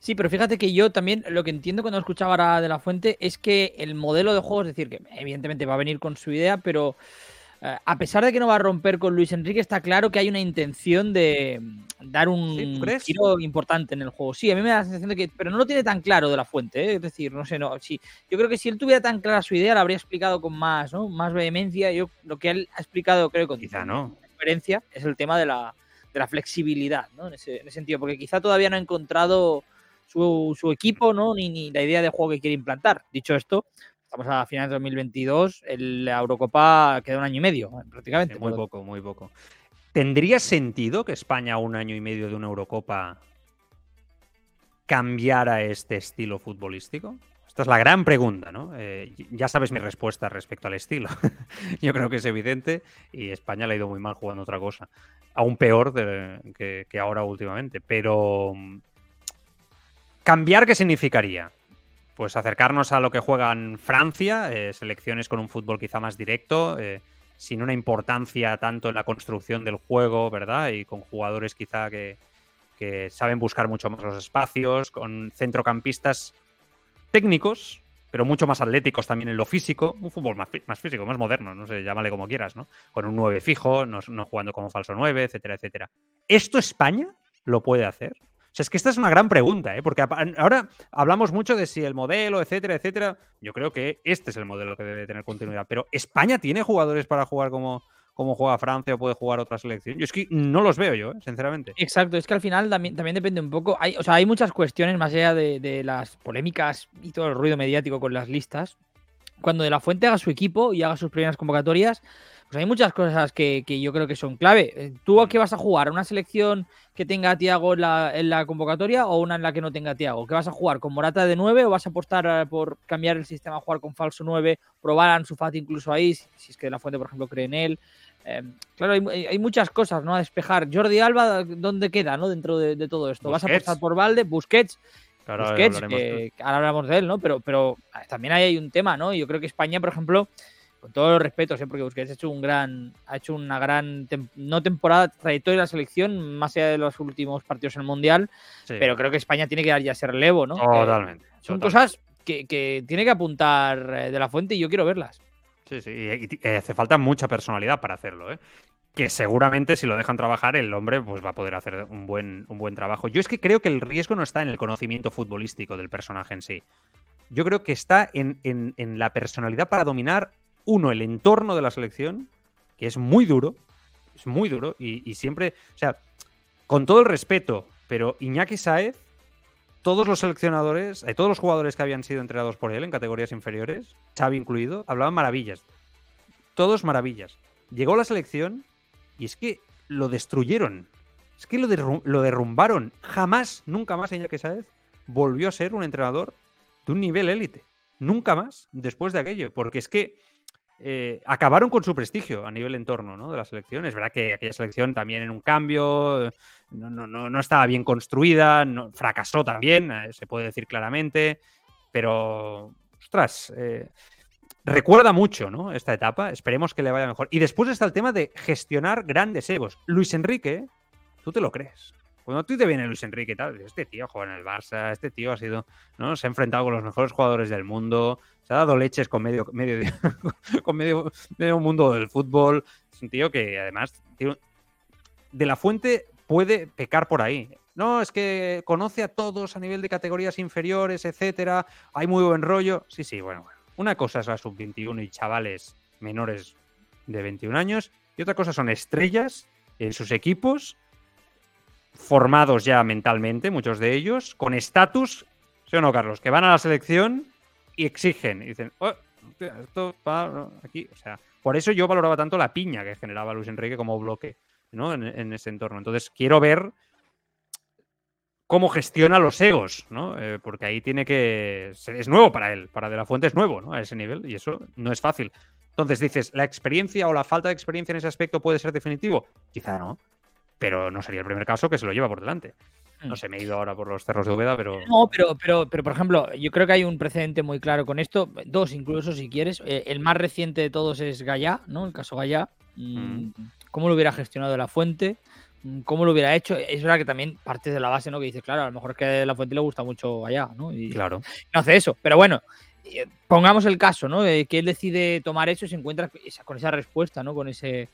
Sí, pero fíjate que yo también lo que entiendo cuando escuchaba ahora de la fuente es que el modelo de juego, es decir, que evidentemente va a venir con su idea, pero eh, a pesar de que no va a romper con Luis Enrique, está claro que hay una intención de mm, dar un giro importante en el juego. Sí, a mí me da la sensación de que, pero no lo tiene tan claro de la fuente, ¿eh? es decir, no sé, no, sí. Yo creo que si él tuviera tan clara su idea, la habría explicado con más, ¿no? Más vehemencia. Yo lo que él ha explicado, creo, con Quizá no. diferencia es el tema de la, de la flexibilidad, ¿no? En ese, en ese sentido, porque quizá todavía no ha encontrado su, su equipo, ¿no? Ni, ni la idea de juego que quiere implantar. Dicho esto, estamos a finales de 2022, el- la Eurocopa queda un año y medio, eh, prácticamente. Sí, muy poco, muy poco. ¿Tendría sentido que España un año y medio de una Eurocopa cambiara este estilo futbolístico? Esta es la gran pregunta, ¿no? Eh, ya sabes mi respuesta respecto al estilo. Yo creo que es evidente y España le ha ido muy mal jugando otra cosa. Aún peor que, ahora últimamente. Pero mm, ¿cambiar qué significaría? Pues acercarnos a lo que juegan Francia, eh, selecciones con un fútbol quizá más directo, eh, sin una importancia tanto en la construcción del juego, ¿verdad? Y con jugadores quizá que saben buscar mucho más los espacios, con centrocampistas técnicos, pero mucho más atléticos también en lo físico, un fútbol más, más físico, más moderno, no sé, llámale como quieras, ¿no? Con un 9 fijo, no, no jugando como falso 9, etcétera, etcétera. ¿Esto España lo puede hacer? O sea, es que esta es una gran pregunta, ¿eh? Porque ahora hablamos mucho de si el modelo, etcétera, etcétera. Yo creo que este es el modelo que debe tener continuidad. Pero ¿España tiene jugadores para jugar como, como juega Francia o puede jugar otra selección? Yo es que no los veo yo, ¿eh? sinceramente. Exacto, es que al final también, también depende un poco. Hay, o sea, hay muchas cuestiones más allá de, de las polémicas y todo el ruido mediático con las listas. Cuando De La Fuente haga su equipo y haga sus primeras convocatorias, pues hay muchas cosas que, que yo creo que son clave. Eh, ¿Tú a qué vas a jugar? ¿A una selección que tenga a Tiago en la, en la convocatoria o una en la que no tenga a Tiago? ¿Qué vas a jugar? ¿Con Morata de 9 o vas a apostar eh, por cambiar el sistema a jugar con falso 9? Probar a Ansu Fati incluso ahí, si, es que De La Fuente, por ejemplo, cree en él. Eh, claro, hay, muchas cosas ¿no? a despejar. Jordi Alba, ¿dónde queda ¿no? dentro de, de todo esto? ¿Vas a apostar por Valde? Busquets, Claro, ahora Busquets, hablaremos que- que ahora hablamos de él, ¿no? Pero, pero ah, también ahí hay un tema, ¿no? Yo creo que España, por ejemplo, con todos los respetos, ¿eh? porque Busquets ha hecho un gran, ha hecho una gran, tem- no temporada, trayectoria de la selección, más allá de los últimos partidos en el Mundial, sí, pero creo que España tiene que dar ya ese relevo, ¿no? Eh, Totalmente. son totalmente. cosas que, que tiene que apuntar eh, de la fuente y yo quiero verlas. Sí, sí, y, y- y hace falta mucha personalidad para hacerlo, ¿eh? Que seguramente si lo dejan trabajar, el hombre pues va a poder hacer un buen, un buen trabajo. Yo es que creo que el riesgo no está en el conocimiento futbolístico del personaje en sí. Yo creo que está en, en- en la personalidad para dominar, uno, el entorno de la selección, que es muy duro, es muy duro, y, siempre, o sea, con todo el respeto, pero Iñaki Saez, todos los seleccionadores, eh, todos los jugadores que habían sido entrenados por él en categorías inferiores, Xavi incluido, hablaban maravillas. Todos maravillas. Llegó a la selección y es que lo destruyeron. Es que lo, lo derrumbaron. Jamás, nunca más Iñaki Saez volvió a ser un entrenador de un nivel élite. Nunca más después de aquello. Porque es que eh, acabaron con su prestigio a nivel entorno ¿no? de la selección. Es verdad que aquella selección también en un cambio, eh, no, no, no, estaba bien construida, no- fracasó también, eh, se puede decir claramente, pero, ostras, recuerda mucho, ¿no? Esta etapa. Esperemos que le vaya mejor. Y después está el tema de gestionar grandes egos. Luis Enrique, tú te lo crees. Cuando tú te viene Luis Enrique y tal, este tío juega en el Barça, este tío ha sido, ¿no? Se ha enfrentado con los mejores jugadores del mundo, se ha dado leches con medio, medio, con medio, medio mundo del fútbol. Es un tío que además de la fuente puede pecar por ahí. No, es que conoce a todos a nivel de categorías inferiores, etcétera. Hay muy buen rollo. Sí, sí, bueno, bueno. Una cosa es la sub-21 y chavales menores de 21 años, y otra cosa son estrellas en sus equipos formados ya mentalmente, muchos de ellos, con estatus, ¿sí o no, Carlos? Que van a la selección y exigen. Dicen, oh, esto aquí. O sea, por eso yo valoraba tanto la piña que generaba Luis Enrique como bloque ¿no? en, ese entorno. Entonces, quiero ver cómo gestiona los egos, ¿no? Eh, porque ahí tiene que. Es nuevo para él, para De La Fuente es nuevo, ¿no? A ese nivel, y eso no es fácil. Entonces dices, ¿la experiencia o la falta de experiencia en ese aspecto puede ser definitivo? Quizá no pero no sería el primer caso que se lo lleva por delante. No mm. sé, me he ido ahora por los cerros de Úbeda, pero. No, pero, pero, pero por ejemplo, yo creo que hay un precedente muy claro con esto. Dos, incluso, si quieres. Eh, el más reciente de todos es Gallá, ¿no? El caso Gallá. Mm, mm. ¿Cómo lo hubiera gestionado la fuente? ¿Cómo lo hubiera hecho? Es verdad que también parte de la base, ¿no? Que dices, claro, a lo mejor es que la fuente le gusta mucho Gallá, ¿no? Y claro. No hace eso. Pero bueno, eh, pongamos el caso, ¿no? Que él decide tomar eso y se encuentra con esa respuesta, ¿no? Con ese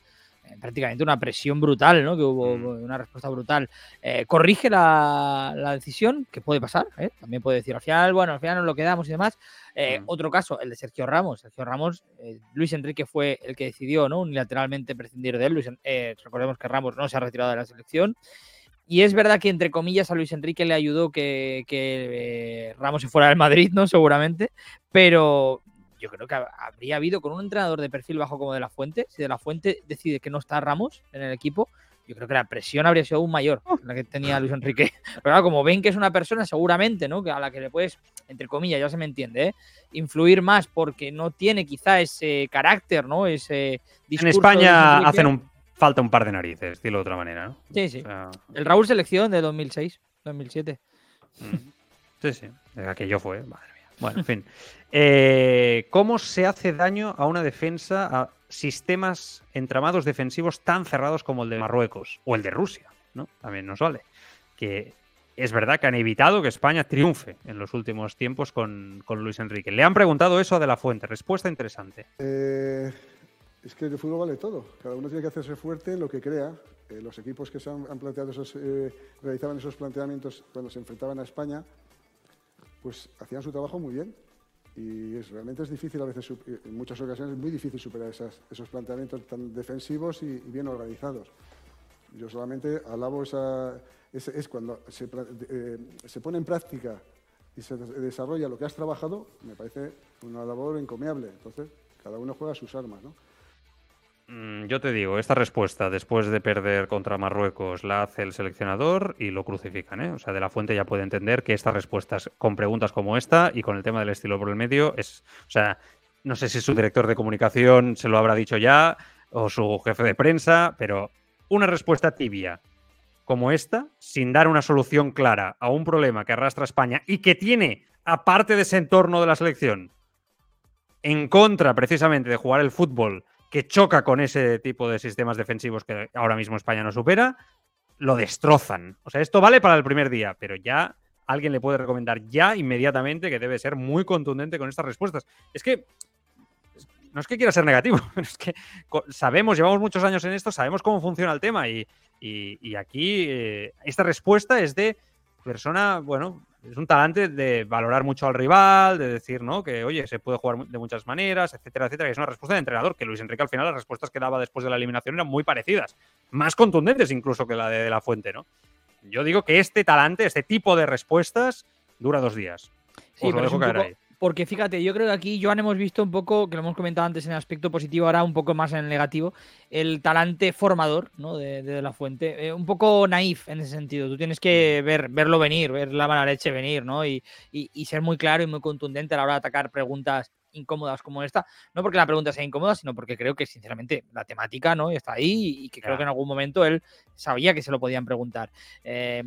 prácticamente una presión brutal, ¿no? Que hubo mm. una respuesta brutal. Eh, corrige la, decisión, que puede pasar, ¿eh? También puede decir, al final, bueno, al final nos lo quedamos y demás. Mm. Otro caso, el de Sergio Ramos. Sergio Ramos, Luis Enrique fue el que decidió, ¿no? Unilateralmente prescindir de él. Luis, recordemos que Ramos no se ha retirado de la selección. Y es verdad que, entre comillas, a Luis Enrique le ayudó que, que Ramos se fuera del Madrid, ¿no? Seguramente. Pero yo creo que habría habido con un entrenador de perfil bajo como de la Fuente, si de la Fuente decide que no está Ramos en el equipo, yo creo que la presión habría sido aún mayor la que tenía Luis Enrique. Pero como ven que es una persona seguramente, ¿no? Que a la que le puedes, entre comillas, ya se me entiende, ¿eh? influir más porque no tiene quizá ese carácter, ¿no? Ese En España hacen un, falta un par de narices, decirlo de otra manera, ¿no? Sí, sí. El Raúl Selección de 2006, 2007. Mm. Sí, sí. Aquello fue, madre. Bueno, en fin. Eh, ¿Cómo se hace daño a una defensa, a sistemas entramados defensivos tan cerrados como el de Marruecos o el de Rusia? ¿no? También nos vale. Que es verdad que han evitado que España triunfe en los últimos tiempos con, Luis Enrique. Le han preguntado eso a De La Fuente. Respuesta interesante. Eh, es que el fútbol vale todo. Cada uno tiene que hacerse fuerte lo que crea. Eh, los equipos que se han, planteado esos, realizaban esos planteamientos cuando se enfrentaban a España, pues hacían su trabajo muy bien y es, realmente es difícil a veces, en muchas ocasiones es muy difícil superar esos planteamientos tan defensivos y, bien organizados. Yo solamente alabo esa, es, cuando se, eh, se, pone en práctica y se desarrolla lo que has trabajado, me parece una labor encomiable. Entonces, cada uno juega sus armas, ¿no? Mm, yo te digo, esta respuesta después de perder contra Marruecos la hace el seleccionador y lo crucifican. ¿eh? O sea, de la fuente ya puede entender que estas respuestas con preguntas como esta y con el tema del estilo por el medio es. O sea, no sé si su director de comunicación se lo habrá dicho ya o su jefe de prensa, pero una respuesta tibia como esta, sin dar una solución clara a un problema que arrastra España y que tiene, aparte de ese entorno de la selección, en contra precisamente de jugar el fútbol que choca con ese tipo de sistemas defensivos que ahora mismo España no supera, lo destrozan. O sea, esto vale para el primer día, pero ya alguien le puede recomendar ya inmediatamente que debe ser muy contundente con estas respuestas. Es que no es que quiera ser negativo, es que sabemos, llevamos muchos años en esto, sabemos cómo funciona el tema y, aquí eh, esta respuesta es de persona, bueno, es un talante de valorar mucho al rival, de decir, ¿no? Que, oye, se puede jugar de muchas maneras, etcétera, etcétera. es una respuesta de entrenador, que Luis Enrique al final las respuestas que daba después de la eliminación eran muy parecidas, más contundentes incluso que la de, La Fuente, ¿no? Yo digo que este talante, este tipo de respuestas, dura dos días. Sí, lo dejo caer ahí. Porque fíjate, yo creo que aquí, Joan, hemos visto un poco, que lo hemos comentado antes en el aspecto positivo, ahora un poco más en el negativo, el talante formador ¿no? de, la fuente. Eh, un poco naif en ese sentido. Tú tienes que mm. ver, verlo venir, ver la mala leche venir, ¿no? Y, y, ser muy claro y muy contundente a la hora de atacar preguntas incómodas como esta. No porque la pregunta sea incómoda, sino porque creo que, sinceramente, la temática ¿no? está ahí y que creo que en algún momento él sabía que se lo podían preguntar. Eh,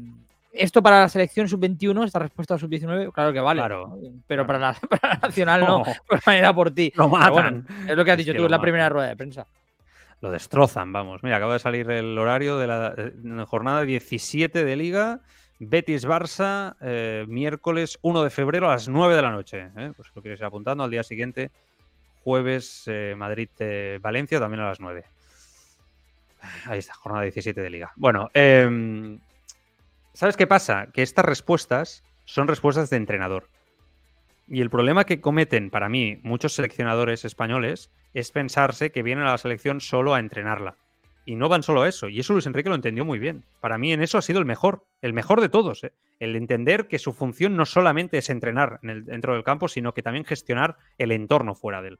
esto para la selección sub-21, esta respuesta sub-19, claro que vale. Claro, pero claro. Para, la, para la nacional no, No. pues manera por ti. Lo matan. bueno, es lo que has Es dicho que tú en la matan. primera rueda de prensa. Lo destrozan, vamos. Mira, acaba de salir el horario de la, eh, jornada 17 de Liga. Betis-Barça, eh, miércoles 1 de febrero a las 9 de la noche. ¿eh? Pues lo quieres ir apuntando. Al día siguiente, jueves, eh, Madrid-Valencia, también a las 9. Ahí está, jornada 17 de Liga. Bueno, em, ¿sabes qué pasa? Que estas respuestas son respuestas de entrenador. Y el problema que cometen para mí muchos seleccionadores españoles es pensarse que vienen a la selección solo a entrenarla. Y no van solo a eso. Y eso Luis Enrique lo entendió muy bien. Para mí en eso ha sido el mejor, el mejor de todos. ¿eh? El entender que su función no solamente es entrenar en el- dentro del campo, sino que también gestionar el entorno fuera de él.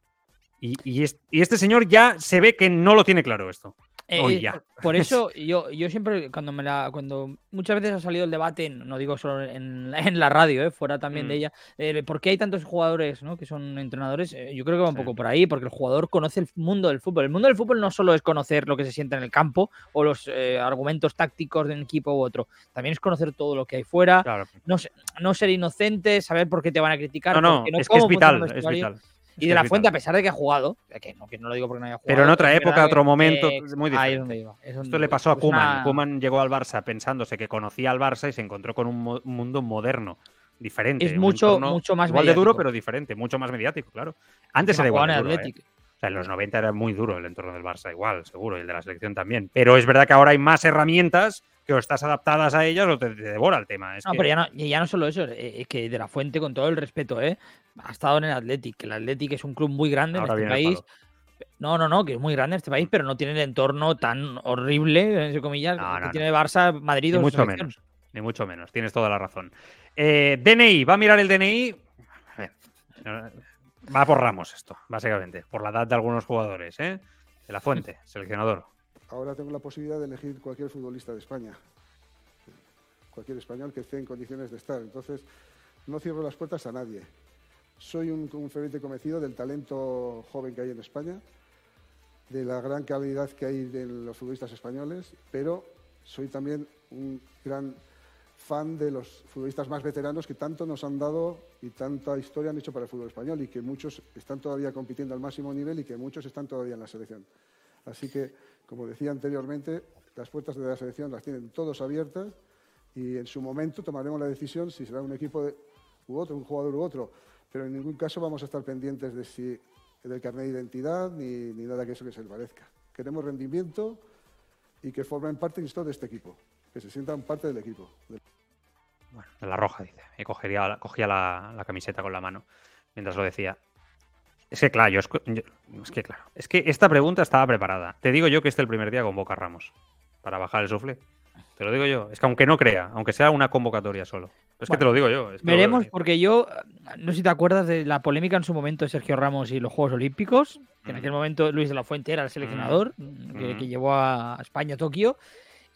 Y, y es- y este señor ya se ve que no lo tiene claro esto. Eh, Hoy eh, por- eso yo, yo siempre, cuando me la, cuando muchas veces ha salido el debate, no digo solo en, la- en la radio, eh, fuera también de Mm. ella, eh, ¿por qué hay tantos jugadores ¿no? que son entrenadores? Yo creo que va un Sí. poco por ahí, porque el jugador conoce el mundo del fútbol. El mundo del fútbol no solo es conocer lo que se siente en el campo o los argumentos tácticos de un equipo u otro, también es conocer todo lo que hay fuera, Claro. no, no ser inocente, saber por qué te van a criticar. No, no, no, es que es vital, es vital. Y de la fuente, a pesar de que ha jugado, que no, que no lo digo porque no haya jugado. Pero en otra época, otro momento, es muy ahí es diferente. donde iba, es Esto le pasó a Kuman. una- Kuman llegó al Barça pensándose que conocía al Barça y se encontró con un mo- mundo moderno, diferente. Es mucho- mucho más Igual de duro, pero diferente, mucho más mediático, claro. Antes era igual de duro, ¿eh? O sea, en los 90 era muy duro el entorno del Barça, igual, seguro, y el de la selección también. Pero es verdad que ahora hay más herramientas que o estás adaptadas a ellas o te, te devora el tema. Es No, que- pero ya no, ya no solo eso, eh, es que de la Fuente, con todo el respeto, ¿eh? ha estado en el Athletic, que el Athletic es un club muy grande Ahora en este país. No, no, no, que es muy grande en este país, pero no tiene el entorno tan horrible, entre comillas, No, que no, tiene Barça, Madrid o mucho menos. Ni mucho menos. Tienes toda la razón. Eh, DNI, va a mirar el DNI. A ver, Va por ramos esto, básicamente. Por la edad de algunos jugadores, ¿eh? De la fuente, seleccionador. Ahora tengo la posibilidad de elegir cualquier futbolista de España. Cualquier español que esté en condiciones de estar. Entonces, no cierro las puertas a nadie. Soy un, un ferviente convencido del talento joven que hay en España, de la gran calidad que hay de los futbolistas españoles, pero soy también un gran fan de los futbolistas más veteranos que tanto nos han dado y tanta historia han hecho para el fútbol español y que muchos están todavía compitiendo al máximo nivel y que muchos están todavía en la selección. Así que, como decía anteriormente, las puertas de la selección las tienen todos abiertas y en su momento tomaremos la decisión si será un equipo u otro, un jugador u otro. Pero en ningún caso vamos a estar pendientes de si del carnet de identidad ni, ni nada que eso que se le parezca. Queremos rendimiento y que formen parte de este equipo, que se sientan parte del equipo. Bueno, de la roja, dice. Y cogía la camiseta con la mano mientras lo decía. Es que, claro, yo, es que, claro, es que esta pregunta estaba preparada. Te digo yo que este el primer día convoca a Ramos para bajar el sufle. Te lo digo yo. Es que aunque no crea, aunque sea una convocatoria solo. Es que te lo digo yo. es que Veremos, porque yo, no sé si te acuerdas de la polémica en su momento de Sergio Ramos y los Juegos Olímpicos, que en Mm. aquel momento Luis de la Fuente era el seleccionador que, Mm. que llevó a España a Tokio.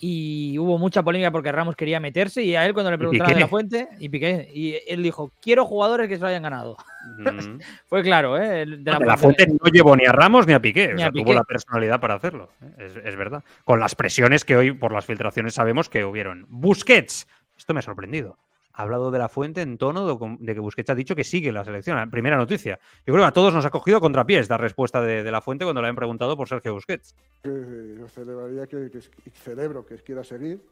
Y hubo mucha polémica porque Ramos quería meterse y a él cuando le preguntaron de la Fuente, y Piqué, y él dijo, quiero jugadores que se lo hayan ganado. Mm. Fue claro, ¿eh? De la fuente no llevó ni a Ramos ni a Piqué. o Ni sea, a tuvo la personalidad para hacerlo. ¿eh? Es, es verdad. Con las presiones que hoy, por las filtraciones, sabemos que hubieron. Busquets. Esto me ha sorprendido. Ha hablado de la fuente en tono de, que Busquets ha dicho que sigue la selección. La Primera noticia. Yo creo que a todos nos ha cogido contrapiés la respuesta de, la fuente cuando le han preguntado por Sergio Busquets. que yo que, que- celebro que quiera seguir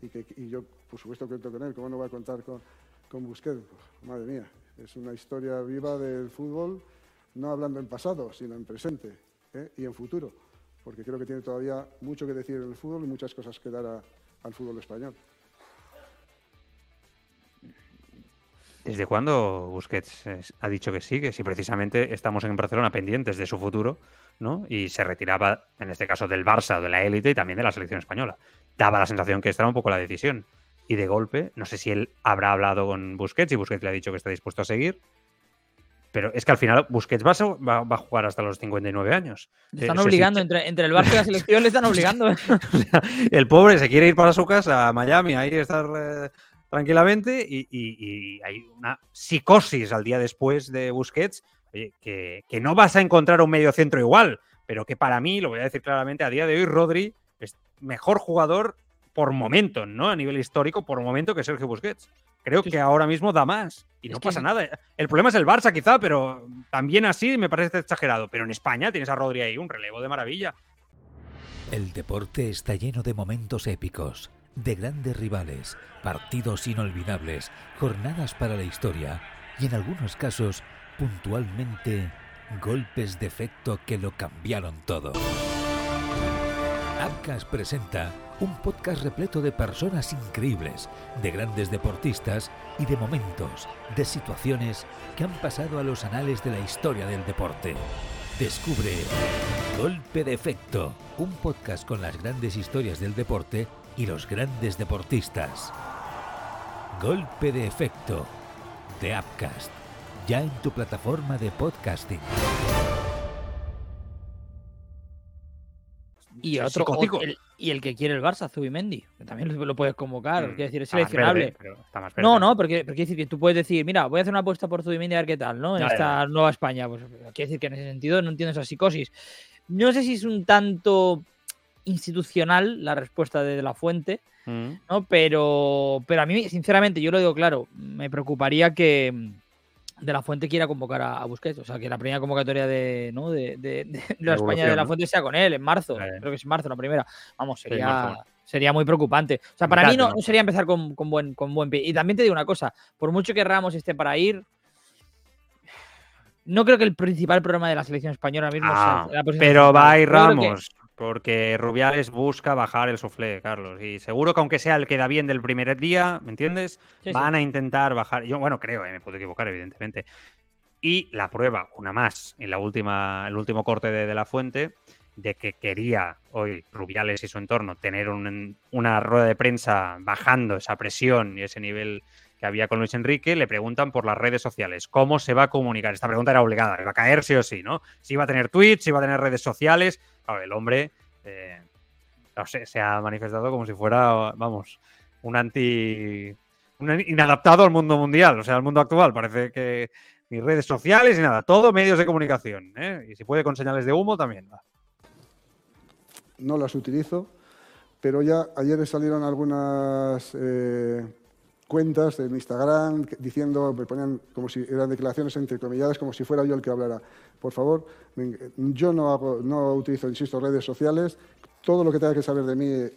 y que yo por supuesto cuento con él cómo no voy a contar con, con Busquets Pues, madre mía es una historia viva del fútbol no hablando en pasado sino en presente ¿eh? y en futuro porque creo que tiene todavía mucho que decir en el fútbol y muchas cosas que dar al fútbol español ¿Desde cuándo Busquets eh, ha dicho que sigue? Si precisamente estamos en Barcelona pendientes de su futuro, ¿no? Y se retiraba, en este caso, del Barça, de la élite y también de la selección española. Daba la sensación que esta era un poco la decisión. Y de golpe, no sé si él habrá hablado con Busquets y Busquets le ha dicho que está dispuesto a seguir. Pero es que al final Busquets va a, va- a jugar hasta los 59 años. Le Eh, están se obligando, siente- entre, entre el Barça y la selección le están obligando. ¿eh? el pobre se quiere ir para su casa a Miami, ahí estar eh, tranquilamente y, y- y hay una psicosis al día después de Busquets que, que no vas a encontrar un medio centro igual, pero que para mí, lo voy a decir claramente, a día de hoy Rodri es mejor jugador por momento, ¿no? A nivel histórico, por momento que Sergio Busquets. Creo Sí, que ahora mismo da más. Y no pasa nada. El problema es el Barça, quizá, pero también así me parece exagerado. Pero en España tienes a Rodri ahí, un relevo de maravilla. El deporte está lleno de momentos épicos, de grandes rivales, partidos inolvidables, jornadas para la historia y en algunos casos, puntualmente, golpes de efecto que lo cambiaron todo. Abcas presenta un podcast repleto de personas increíbles, de grandes deportistas y de momentos, de situaciones que han pasado a los anales de la historia del deporte. Descubre Golpe de Efecto, un podcast con las grandes historias del deporte y los grandes deportistas. Golpe de Efecto, de Upcast, ya en tu plataforma de podcasting. Y otro, el, y el que quiere el Barça, Zubimendi, que también lo, puedes convocar, Mm, quiero decir, es seleccionable. verde, pero está más verde. No, no, porque, porque quiere decir que tú puedes decir, mira, voy a hacer una apuesta por Zubimendi a ver qué tal, ¿no? En Ya, ya, esta nueva España. Pues quiere decir que en ese sentido no entiendo esa psicosis. No sé si es un tanto institucional la respuesta de, De la fuente, Mm. ¿no? Pero, pero a mí, sinceramente, yo lo digo claro, me preocuparía que De la Fuente quiera convocar a, a Busquets. O sea, que la primera convocatoria de, ¿no? de, de- de la España de la. Fuente sea con él en marzo. Eh. Creo que es en marzo la primera. Vamos, sería, sería muy preocupante. O sea, para mí no, no sería empezar con, con buen, con buen pie. Y también te digo una cosa, por mucho que Ramos esté para ir, no creo que el principal problema de la selección española ahora mismo Ah, sea la pero va a ir Ramos, porque Rubiales busca bajar el soflé, Carlos. Y seguro que aunque sea el que da bien del primer día, ¿me entiendes? Sí, sí. Van a intentar bajar. Yo, bueno, creo, eh, me puedo equivocar, evidentemente. Y la prueba, una más, en la última, el último corte de, de la fuente, de que quería hoy Rubiales y su entorno tener un- una rueda de prensa bajando esa presión y ese nivel que había con Luis Enrique, le preguntan por las redes sociales, ¿cómo se va a comunicar? Esta pregunta era obligada, iba a caer sí o sí, ¿no? Si iba a tener tweets, si iba a tener redes sociales. El hombre eh, no sé, se ha manifestado como si fuera, vamos, un anti... un inadaptado al mundo mundial, o sea, al mundo actual. Parece que ni redes sociales ni nada, todo medios de comunicación. ¿eh? Y si puede con señales de humo también. va. no las utilizo, pero ya ayer salieron algunas eh, cuentas en Instagram diciendo, me ponían como si eran declaraciones entrecomilladas, como si fuera yo el que hablara. Por favor, yo no, hago, no utilizo, insisto, redes sociales. Todo lo que tenga que saber de mí,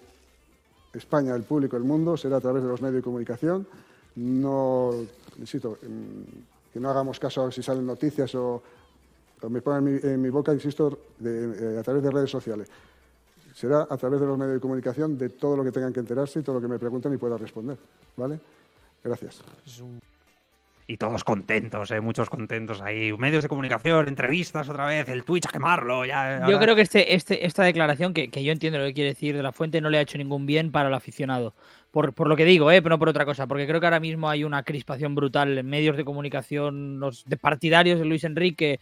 España, el público, el mundo, será a través de los medios de comunicación. No, insisto, mm, que no hagamos caso si salen noticias o, o me pongan en mi, en mi boca, insisto, de- eh, a través de redes sociales será a través de los medios de comunicación de todo lo que tengan que enterarse y todo lo que me pregunten y pueda responder. ¿Vale? Gracias. Y todos contentos, ¿eh? muchos contentos ahí. Medios de comunicación, entrevistas otra vez, el Twitch a quemarlo. Ya, Yo creo que este, este, esta declaración, que, que yo entiendo lo que quiere decir de la fuente, no le ha hecho ningún bien para el aficionado. Por, por lo que digo, ¿eh? pero no por otra cosa, porque creo que ahora mismo hay una crispación brutal en medios de comunicación, los de partidarios de Luis Enrique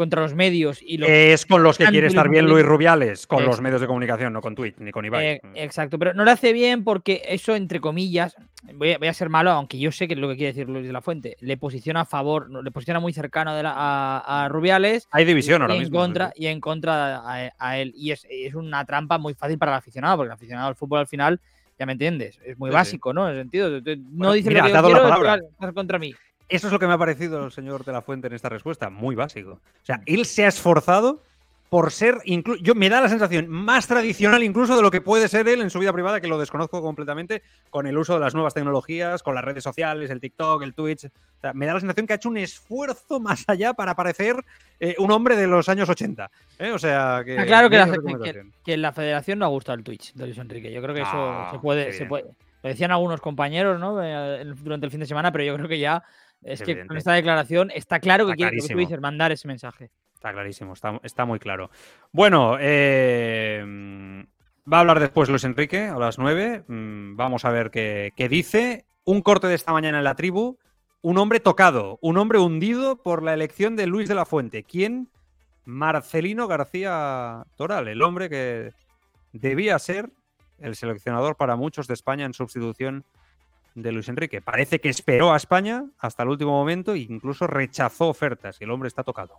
contra los medios y los Es con los que quiere estar bien Luis Rubiales, con los medios de comunicación, no con Twitch ni con Ibai. Eh, exacto, pero no le hace bien porque eso, entre comillas, voy a, voy a ser malo, aunque yo sé que es lo que quiere decir Luis de la Fuente, le posiciona a favor, le posiciona muy cercano de la- a, a Rubiales Hay división y ahora en mismo. contra y en contra a, a él. Y es, es una trampa muy fácil para el aficionado, porque el aficionado al fútbol al final, ya me entiendes, es muy Sí, sí. básico, ¿no? En el sentido, no Bueno, dice mira, lo has que yo dado la quiero, palabra. estás- estás contra mí. Eso es lo que me ha parecido el señor de la Fuente en esta respuesta, muy básico. O sea, él se ha esforzado por ser, yo me da la sensación más tradicional incluso de lo que puede ser él en su vida privada, que lo desconozco completamente, con el uso de las nuevas tecnologías, con las redes sociales, el TikTok, el Twitch. O sea, me da la sensación que ha hecho un esfuerzo más allá para parecer eh, un hombre de los años 80. ¿eh? O sea, que... Está claro que la, que- que la federación no ha gustado el Twitch de Luis Enrique. Yo creo que eso No, se puede, se puede. Lo decían algunos compañeros, ¿no? Eh, Durante el fin de semana, pero yo creo que ya es Es que evidente. con esta declaración está claro que quiere lo que tú clarísimo. dices, mandar ese mensaje. Está clarísimo, está, está muy claro. Bueno, eh, va a hablar después Luis Enrique a las 9. Mm, Vamos a ver qué, qué dice. Un corte de esta mañana en la tribu. Un hombre tocado, un hombre hundido por la elección de Luis de la Fuente. ¿Quién? Marcelino García Toral, el hombre que debía ser el seleccionador para muchos de España en sustitución de Luis Enrique. Parece que esperó a España hasta el último momento e incluso rechazó ofertas y el hombre está tocado.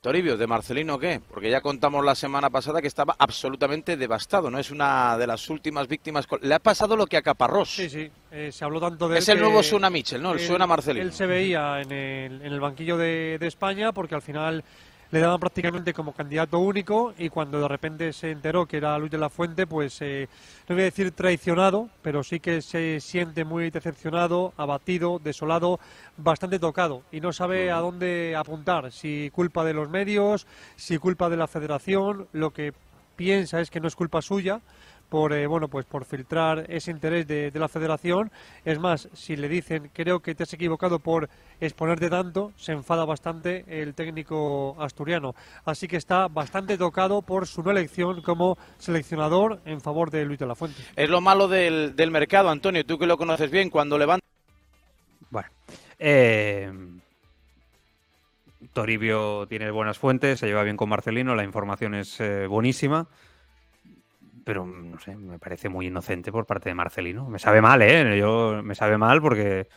Toribio, ¿de Marcelino qué? Porque ya contamos la semana pasada que estaba absolutamente devastado, ¿no? Es una de las últimas víctimas. Le ha pasado lo que a Caparrós. Sí, sí. Eh, se habló tanto de Es el nuevo Suena Mitchell, ¿no? El Suena Marcelino. Él se veía en el, en el banquillo de, de España porque al final le daban prácticamente como candidato único y cuando de repente se enteró que era Luis de la Fuente, pues eh, no voy a decir traicionado, pero sí que se siente muy decepcionado, abatido, desolado, bastante tocado y no sabe a dónde apuntar, si culpa de los medios, si culpa de la federación, lo que piensa es que no es culpa suya, por eh, bueno pues por filtrar ese interés de, de, la federación. Es más si le dicen creo que te has equivocado por exponerte tanto se enfada bastante el técnico asturiano. Así que está bastante tocado por su no elección como seleccionador en favor de Luis de la Fuente. Es lo malo del, del mercado Antonio tú que lo conoces bien cuando levanta bueno eh... Toribio tiene buenas fuentes, se lleva bien con Marcelino, la información es eh, buenísima pero no sé, me parece muy inocente por parte de Marcelino. Me sabe mal, ¿eh? Yo me sabe mal porque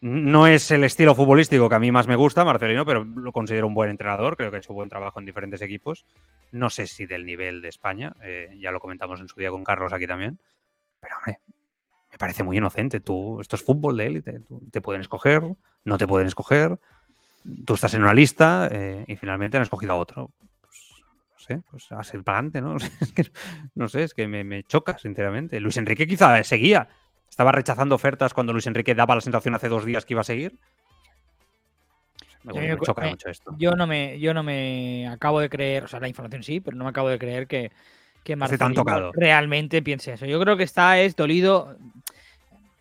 no es el estilo futbolístico que a mí más me gusta, Marcelino, pero lo considero un buen entrenador. Creo que ha hecho buen trabajo en diferentes equipos. No sé si del nivel de España, eh, ya lo comentamos en su día con Carlos aquí también. Pero, hombre, me parece muy inocente. Tú, esto es fútbol de élite. Te pueden escoger, no te pueden escoger. Tú estás en una lista eh, y finalmente han escogido a otro sé, pues a ser para adelante, ¿no? Es que, no sé, es que me, me, choca, sinceramente. Luis Enrique quizá seguía. Estaba rechazando ofertas cuando Luis Enrique daba la sensación hace dos días que iba a seguir. Me, me, me choca mucho esto. Yo no, me, yo no me acabo de creer, o sea, la información sí, pero no me acabo de creer que, que Marcelino realmente piense eso. Yo creo que está es dolido,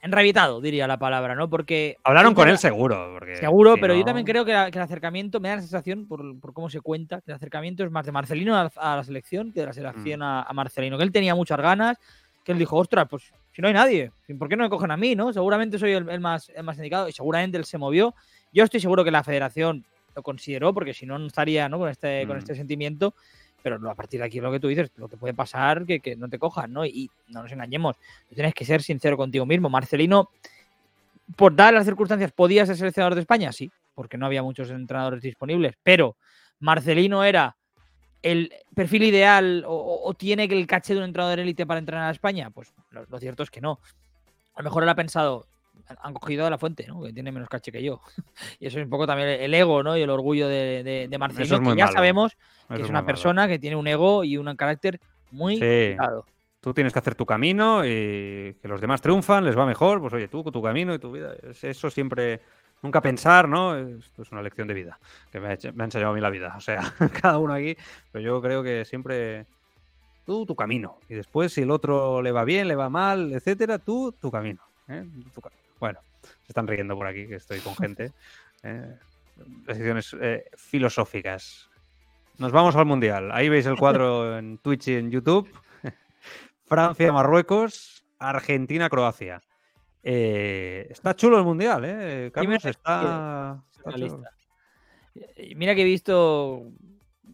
enrabitado, diría la palabra, ¿no? Porque. Hablaron con él seguro. Porque, seguro, si pero no... yo también creo que, la, que, el acercamiento, me da la sensación, por, por, cómo se cuenta, que el acercamiento es más de Marcelino a, a la selección que de la selección mm. a, a, Marcelino. Que él tenía muchas ganas, que él dijo, ostras, pues si no hay nadie, ¿por qué no me cogen a mí, no? Seguramente soy el, el más, el más indicado y seguramente él se movió. Yo estoy seguro que la federación lo consideró, porque si no, no estaría ¿no? Con, este, mm. con este sentimiento pero a partir de aquí lo que tú dices, lo que puede pasar que, que no te cojan, ¿no? Y, no nos engañemos, tú tienes que ser sincero contigo mismo. Marcelino, por dar las circunstancias, ¿podía ser seleccionador de España? Sí, porque no había muchos entrenadores disponibles, pero Marcelino era el perfil ideal o, o tiene el caché de un entrenador élite para entrenar a España? Pues lo, lo, cierto es que no. A lo mejor él ha pensado, han cogido a la fuente, ¿no? Que tiene menos caché que yo. y eso es un poco también el ego, ¿no? Y el orgullo de, de, de Marcelino, que ya malo. sabemos que eso es una persona malo. que tiene un ego y un carácter muy sí. Claro. Tú tienes que hacer tu camino y que los demás triunfan, les va mejor, pues oye, tú con tu camino y tu vida. Eso siempre, nunca pensar, ¿no? Esto es una lección de vida que me ha, me ha enseñado a mí la vida. O sea, cada uno aquí, pero yo creo que siempre tú tu camino. Y después, si el otro le va bien, le va mal, etcétera, tú tu camino. ¿eh? Tu camino. Bueno, se están riendo por aquí, que estoy con gente. ¿eh? Decisiones eh, filosóficas. Nos vamos al Mundial. Ahí veis el cuadro en Twitch y en YouTube. Francia, Marruecos, Argentina, Croacia. Eh, está chulo el Mundial, ¿eh? Carlos, está... está chulo. Mira que he visto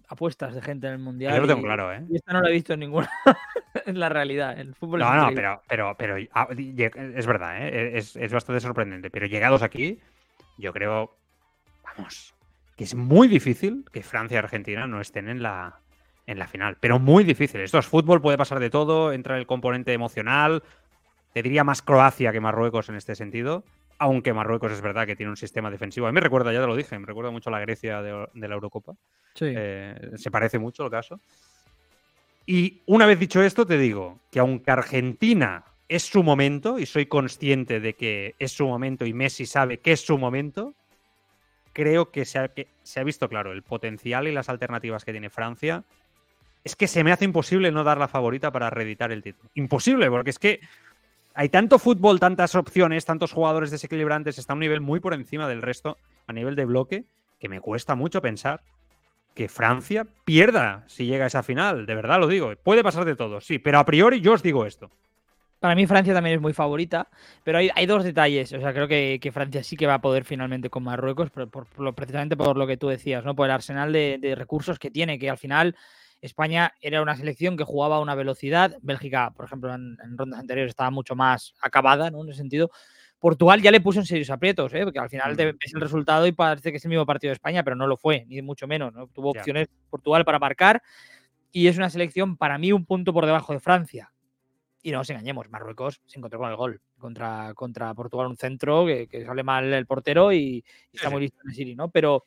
apuestas de gente en el mundial. Yo lo tengo y, claro, ¿eh? Y esta no la he visto en ninguna. en la realidad. El fútbol no, no, pero, pero, pero ah, es verdad, ¿eh? es, es, bastante sorprendente. Pero llegados aquí, yo creo, vamos, que es muy difícil que Francia y Argentina no estén en la, en la final. Pero muy difícil. Esto es fútbol, puede pasar de todo, entra el componente emocional. Te diría más Croacia que Marruecos en este sentido aunque Marruecos es verdad que tiene un sistema defensivo. A mí me recuerda, ya te lo dije, me recuerda mucho a la Grecia de, de la Eurocopa. Sí. Eh, se parece mucho el caso. Y una vez dicho esto, te digo que aunque Argentina es su momento, y soy consciente de que es su momento y Messi sabe que es su momento, creo que se ha, visto claro el potencial y las alternativas que tiene Francia. Es que se me hace imposible no dar la favorita para reeditar el título. Imposible, porque es que hay tanto fútbol, tantas opciones, tantos jugadores desequilibrantes, está a un nivel muy por encima del resto a nivel de bloque, que me cuesta mucho pensar que Francia pierda si llega a esa final. De verdad lo digo. Puede pasar de todo, sí, pero a priori yo os digo esto. Para mí Francia también es muy favorita, pero hay, hay dos detalles. O sea, creo que, que, Francia sí que va a poder finalmente con Marruecos, por, precisamente por lo que tú decías, ¿no? Por el arsenal de, de recursos que tiene, que al final España era una selección que jugaba a una velocidad. Bélgica, por ejemplo, en, en rondas anteriores estaba mucho más acabada, ¿no? En ese sentido. Portugal ya le puso en serios aprietos, ¿eh? porque al final Mm. te ves el resultado y parece que es el mismo partido de España, pero no lo fue, ni mucho menos. ¿no? Tuvo opciones Portugal para marcar y es una selección para mí un punto por debajo de Francia. Y no nos engañemos, Marruecos se encontró con el gol contra, contra Portugal, un centro que, que sale mal el portero y, y está muy listo en Siri, ¿no? Pero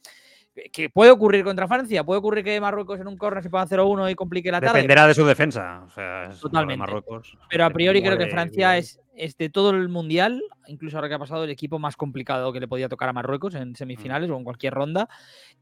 eh, que puede ocurrir contra Francia, puede ocurrir que Marruecos en un córner se ponga 0-1 y complique la tarde. Dependerá de su defensa. O sea, Totalmente. Marruecos. Pero a priori creo que Francia es, es de todo el mundial, incluso ahora que ha pasado, el equipo más complicado que le podía tocar a Marruecos en Mm. semifinales o en cualquier ronda.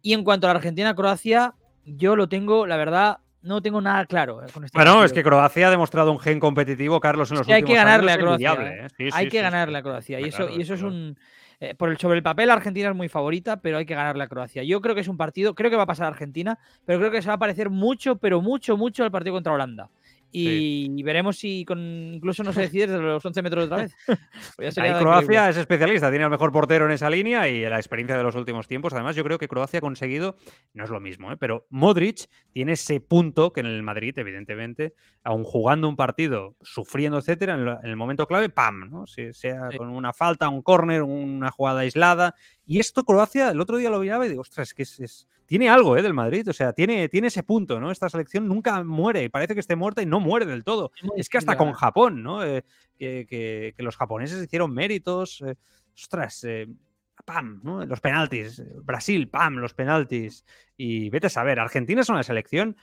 Y en cuanto a la Argentina-Croacia, yo lo tengo, la verdad, no tengo nada claro. eh, con este Bueno, es que Croacia ha demostrado un gen competitivo, Carlos, en los Sí, hay últimos que ganarle años, a Croacia. ¿eh? ¿eh? Sí, hay sí, que sí, ganarle a Croacia. Y eso, y eso es un. eh, por el, sobre el papel, Argentina es muy favorita, pero hay que ganarle a Croacia. Yo creo que es un partido, creo que va a pasar a Argentina, pero creo que se va a parecer mucho, pero mucho, mucho al partido contra Holanda. Y veremos si con, incluso no se decide desde los 11 metros otra vez. Pues increíble. Croacia es especialista, tiene el mejor portero en esa línea y la experiencia de los últimos tiempos. Además, yo creo que Croacia ha conseguido, no es lo mismo, ¿eh? pero Modric tiene ese punto que en el Madrid, evidentemente, aun jugando un partido, sufriendo, etcétera, en, lo- en el momento clave, ¡pam! ¿no? Si- sea Sí. con una falta, un córner, una jugada aislada. Y esto Croacia, el otro día lo miraba y digo, ostras, es que es, es- tiene algo ¿eh? del Madrid, o sea, tiene, tiene ese punto, ¿no? Esta selección nunca muere, parece que esté muerta y no muere del todo. Es que hasta con. Japón, ¿no? Eh, que, que- que los japoneses hicieron méritos. eh, ostras, eh, pam, ¿no? Los penaltis. eh, Brasil, pam, los penaltis. Y vete a saber, Argentina es una selección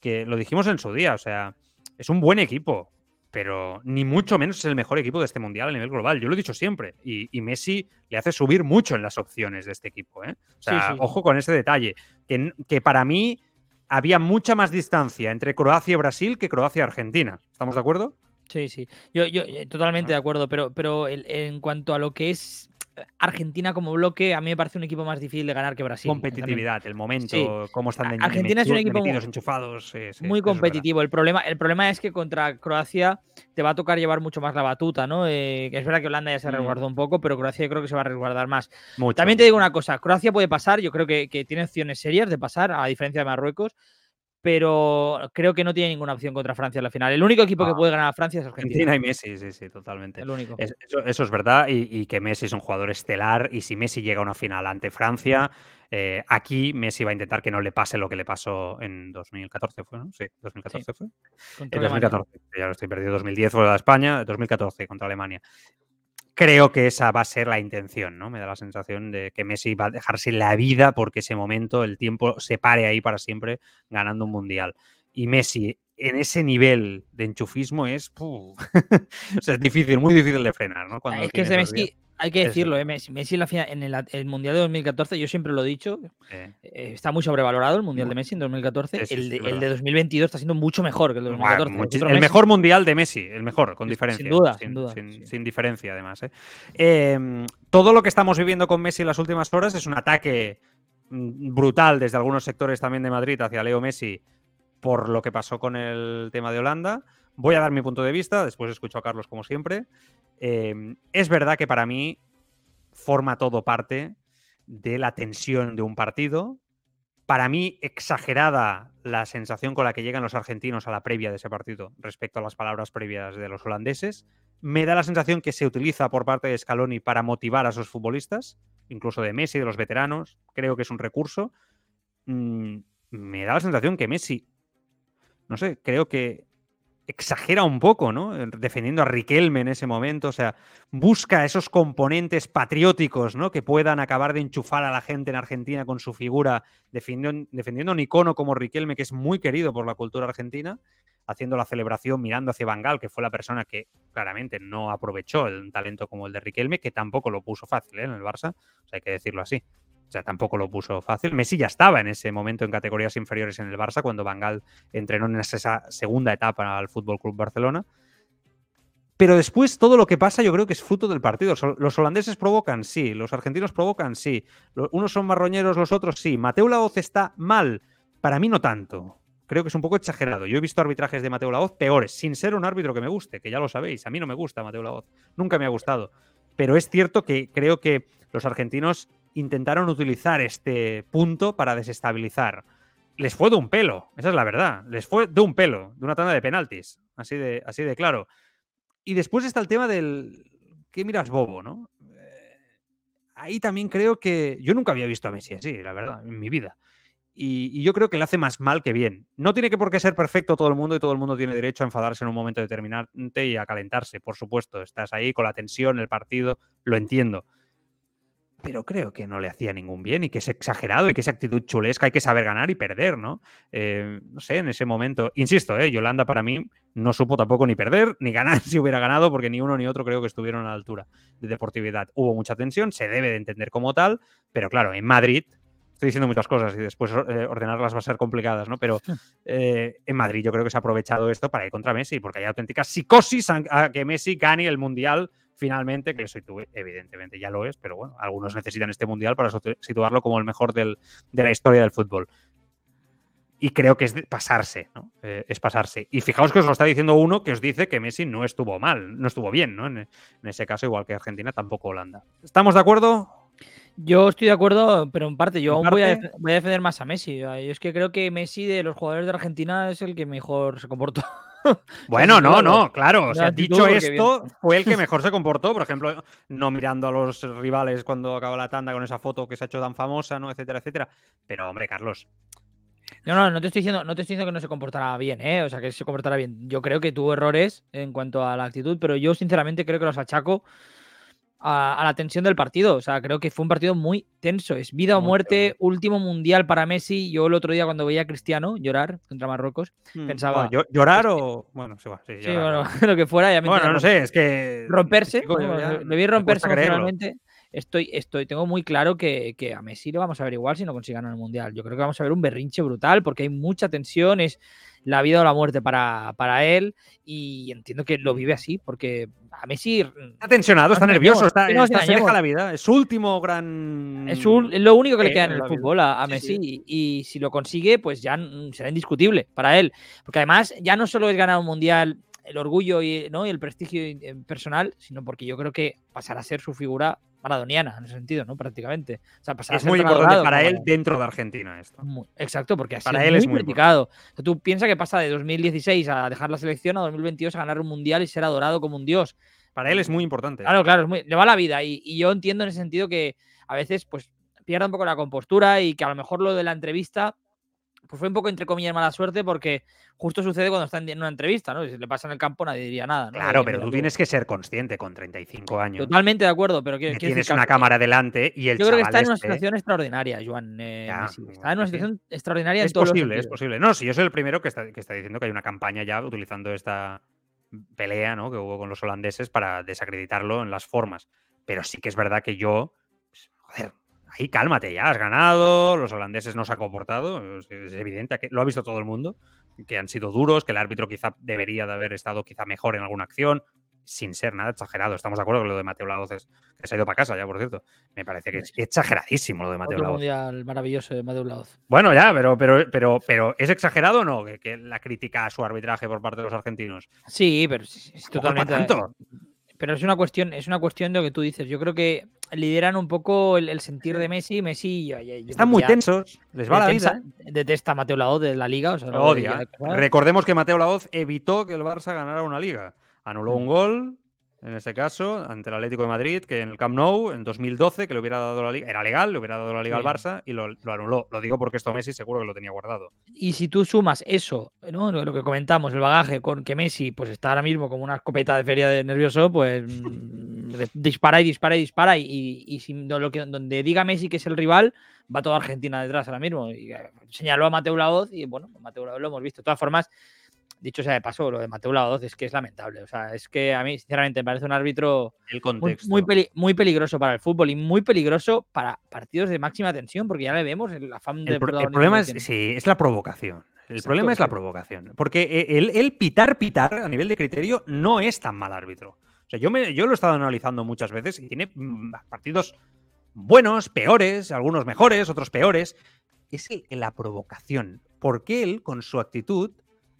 que lo dijimos en su día, o sea, es un buen equipo, pero ni mucho menos es el mejor equipo de este mundial a nivel global. Yo lo he dicho siempre. Y, y Messi le hace subir mucho en las opciones de este equipo, ¿eh? O sea, sí. ojo con ese detalle. Que, que para mí había mucha más distancia entre Croacia y Brasil que Croacia y Argentina. ¿Estamos de acuerdo? Sí, sí. Yo, yo eh, totalmente de acuerdo, pero, pero en cuanto a lo que es Argentina como bloque, a mí me parece un equipo más difícil de ganar que Brasil. también. competitividad, el momento, Sí. cómo están de- Argentina es un equipo metidos, enchufados. Muy competitivo. El problema, el problema es que contra Croacia te va a tocar llevar mucho más la batuta, ¿no? Eh, es verdad que Holanda ya se Mm. resguardó un poco, pero Croacia yo creo que se va a resguardar más. Mucho. También te digo una cosa, Croacia puede pasar, yo creo que, que tiene opciones serias de pasar, a diferencia de Marruecos, pero creo que no tiene ninguna opción contra Francia en la final. El único equipo que Ah. puede ganar a Francia es Argentina. Argentina y Messi, sí, sí, totalmente. El único. Es- eso, eso es verdad y, y que Messi es un jugador estelar y si Messi llega a una final ante Francia, eh, aquí Messi va a intentar que no le pase lo que le pasó en 2014, ¿fue? ¿no? Sí, 2014 fue. contra En Alemania. 2014, ya lo estoy perdido, 2010 fue a España, 2014 contra Alemania. Creo que esa va a ser la intención, ¿no? Me da la sensación de que Messi va a dejarse la vida porque ese momento, el tiempo se pare ahí para siempre ganando un mundial. Y Messi en ese nivel de enchufismo es, o sea, es difícil, muy difícil de frenar, ¿no? Cuando es que. Messi, hay que decirlo, eh, Messi, Messi en, la final- en el, el Mundial de 2014, yo siempre lo he dicho, Eh, eh, está muy sobrevalorado el Mundial de Messi en 2014. Sí, sí, el, de, es el verdad. de 2022 está siendo mucho mejor que el de Buah, 2014. muchis- Nosotros el Messi- mejor mundial de Messi, el mejor, con Sin- sin diferencia. duda, sin, sin duda, sin- sí. sin diferencia, además. ¿eh? Eh, todo lo que estamos viviendo con Messi en las últimas horas es un ataque mm, brutal desde algunos sectores también de Madrid hacia Leo Messi por lo que pasó con el tema de Holanda. Voy a dar mi punto de vista, después escucho a Carlos como siempre. Eh, es verdad que para mí forma todo parte de la tensión de un partido. Para mí, exagerada la sensación con la que llegan los argentinos a la previa de ese partido respecto a las palabras previas de los holandeses. Me da la sensación que se utiliza por parte de Scaloni para motivar a sus futbolistas, incluso de Messi, de los veteranos. Creo que es un recurso. Mm, me da la sensación que Messi, no sé, creo que exagera un poco, ¿no? En- Defendiendo a Riquelme en ese momento, o sea, busca esos componentes patrióticos, ¿no? Que puedan acabar de enchufar a la gente en Argentina con su figura, defendiendo, defendiendo a un icono como Riquelme, que es muy querido por la cultura argentina, haciendo la celebración mirando hacia Bangal, que fue la persona que claramente no aprovechó el talento como el de Riquelme, que tampoco lo puso fácil ¿eh? en el Barça, o sea, hay que decirlo así. O sea, tampoco lo puso fácil. Messi ya estaba en ese momento en categorías inferiores en el Barça cuando Bangal entrenó en esa segunda etapa al Fútbol Club Barcelona. Pero después todo lo que pasa yo creo que es fruto del partido. Los holandeses provocan, sí. Los argentinos provocan, sí. Lo- Unos son marroñeros, los otros sí. Mateo Laoz está mal. Para mí no tanto. Creo que es un poco exagerado. Yo he visto arbitrajes de Mateo Laoz peores, sin ser un árbitro que me guste, que ya lo sabéis. A mí no me gusta Mateo Laoz. Nunca me ha gustado. Pero es cierto que creo que los argentinos intentaron utilizar este punto para desestabilizar. Les fue de un pelo, esa es la verdad. Les fue de un pelo, de una tanda de penaltis. Así de, así de claro. Y después está el tema del. ¿Qué miras bobo, no? ahí también creo que yo nunca había visto a Messi así, la verdad, en mi vida. Y, y, yo creo que le hace más mal que bien. No tiene que por qué ser perfecto todo el mundo y todo el mundo tiene derecho a enfadarse en un momento determinante y a calentarse, por supuesto. Estás ahí con la tensión, el partido, lo entiendo pero creo que no le hacía ningún bien y que es exagerado y que esa actitud chulesca hay que saber ganar y perder, ¿no? Eh, no sé, en ese momento, insisto, eh, Yolanda para mí no supo tampoco ni perder ni ganar si hubiera ganado porque ni uno ni otro creo que estuvieron a la altura de deportividad. Hubo mucha tensión, se debe de entender como tal, pero claro, en Madrid, estoy diciendo muchas cosas y después eh, ordenarlas va a ser complicadas, ¿no? Pero eh, en Madrid yo creo que se ha aprovechado esto para ir contra Messi porque hay auténtica psicosis a, a que Messi gane el Mundial finalmente, que soy tú, evidentemente ya lo es, pero bueno, algunos necesitan este mundial para situarlo como el mejor del, de la historia del fútbol. Y creo que es pasarse, ¿no? Eh, es pasarse. Y fijaos que os lo está diciendo uno que os dice que Messi no estuvo mal, no estuvo bien, ¿no? En, en ese caso, igual que Argentina, tampoco Holanda. ¿Estamos de acuerdo? Yo estoy de acuerdo, pero en parte, yo ¿En Voy, a voy, a defender más a Messi. Yo es que creo que Messi de los jugadores de Argentina es el que mejor se comportó. Bueno, no, no, claro. O sea, dicho esto, fue el que mejor se comportó. Por ejemplo, no mirando a los rivales cuando acaba la tanda con esa foto que se ha hecho tan famosa, ¿no? Etcétera, etcétera. Pero, hombre, Carlos. No, no, no te estoy diciendo, no te estoy diciendo que no se comportara bien, ¿eh? O sea, que se comportara bien. Yo creo que tuvo errores en cuanto a la actitud, pero yo sinceramente creo que los achaco a, a, la tensión del partido. O sea, creo que fue un partido muy tenso. Es vida o muerte, último mundial para Messi. Yo el otro día cuando veía a Cristiano llorar contra Marruecos, hmm. pensaba... Bueno, ¿Llorar o...? Bueno, se va. Sí, sí bueno, lo que fuera. Ya me bueno, no sé, es que... Romperse, vi romperse emocionalmente. Estoy, estoy, tengo muy claro que, que, a Messi lo vamos a ver igual si no consigue ganar el Mundial. Yo creo que vamos a ver un berrinche brutal porque hay mucha tensión, es la vida o la muerte para, para él y entiendo que lo vive así porque a Messi... Está tensionado, está nervioso, está, no, está, se deja la vida. Es su último gran... Es, un, lo único que le queda en el fútbol a, a Messi sí, sí. Y, y, si lo consigue, pues ya será indiscutible para él. Porque además ya no solo es ganar un mundial el orgullo y, ¿no? y el prestigio eh, personal, sino porque yo creo que pasará a ser su figura maradoniana en ese sentido, ¿no? Prácticamente. O sea, es muy importante para él dentro de Argentina esto. Muy, exacto, porque así para él muy es muy criticado. O sea, tú piensas que pasa de 2016 a dejar la selección a 2022 a ganar un mundial y ser adorado como un dios. Para él es muy importante. Claro, claro, es muy, le va la vida y, y, yo entiendo en ese sentido que a veces pues pierde un poco la compostura y que a lo mejor lo de la entrevista pues fue un poco entre comillas mala suerte porque justo sucede cuando está en una entrevista, ¿no? Si le pasa en el campo nadie diría nada. ¿no? Claro, pero tú tienes que ser consciente con 35 años. Totalmente de acuerdo, pero que, tienes una cámara delante y el Yo creo que está en una este... situación extraordinaria, Joan. Eh, ya, está en una situación sí. extraordinaria es en todos posible, los es posible. No, si yo soy el primero que está, que está diciendo que hay una campaña ya utilizando esta pelea ¿no? que hubo con los holandeses para desacreditarlo en las formas. Pero sí que es verdad que yo, pues, joder, ahí cálmate, ya has ganado, los holandeses no se han comportado, es, evidente, que lo ha visto todo el mundo, que han sido duros, que el árbitro quizá debería de haber estado quizá mejor en alguna acción, sin ser nada exagerado. Estamos de acuerdo que lo de Mateo Laoz es, que se ha ido para casa ya, por cierto. Me parece que es exageradísimo lo de Mateo Otro Laoz. mundial maravilloso de Mateo Laoz. Bueno, ya, pero, pero, pero, pero ¿es exagerado o no que, que, la crítica a su arbitraje por parte de los argentinos? Sí, pero es, es totalmente... Tanto? Pero es una cuestión, es una cuestión de lo que tú dices. Yo creo que lideran un poco el, el sentir de Messi. Messi están muy tensos, les va la vida. Detesta a Mateo Laoz de la liga. O sea, lo odia. Recordemos que Mateo Laoz evitó que el Barça ganara una liga. Anuló un gol, en este caso, ante el Atlético de Madrid, que en el Camp Nou, en 2012, que le hubiera dado la liga, era legal, le hubiera dado la liga sí. al Barça y lo, lo, anuló. Lo digo porque esto Messi seguro que lo tenía guardado. Y si tú sumas eso, ¿no? lo que comentamos, el bagaje con que Messi pues está ahora mismo como una escopeta de feria de nervioso, pues dispara y dispara y dispara. Y, y, y si lo que, donde diga Messi que es el rival, va toda Argentina detrás ahora mismo. Y eh, señaló a Mateo Laoz y bueno, Mateo Laoz lo hemos visto. De todas formas, dicho sea de paso, lo de Mateo Laoz es que es lamentable. O sea, es que a mí, sinceramente, me parece un árbitro muy, muy, peli muy, peligroso para el fútbol y muy peligroso para partidos de máxima tensión, porque ya le vemos el afán de. El, pro el problema es, sí, es la provocación. El Exacto, problema es la provocación. Porque el, el, pitar, pitar a nivel de criterio no es tan mal árbitro. O sea, yo, me, yo lo he estado analizando muchas veces y tiene mm, partidos buenos, peores, algunos mejores, otros peores. Es la provocación. Porque él, con su actitud,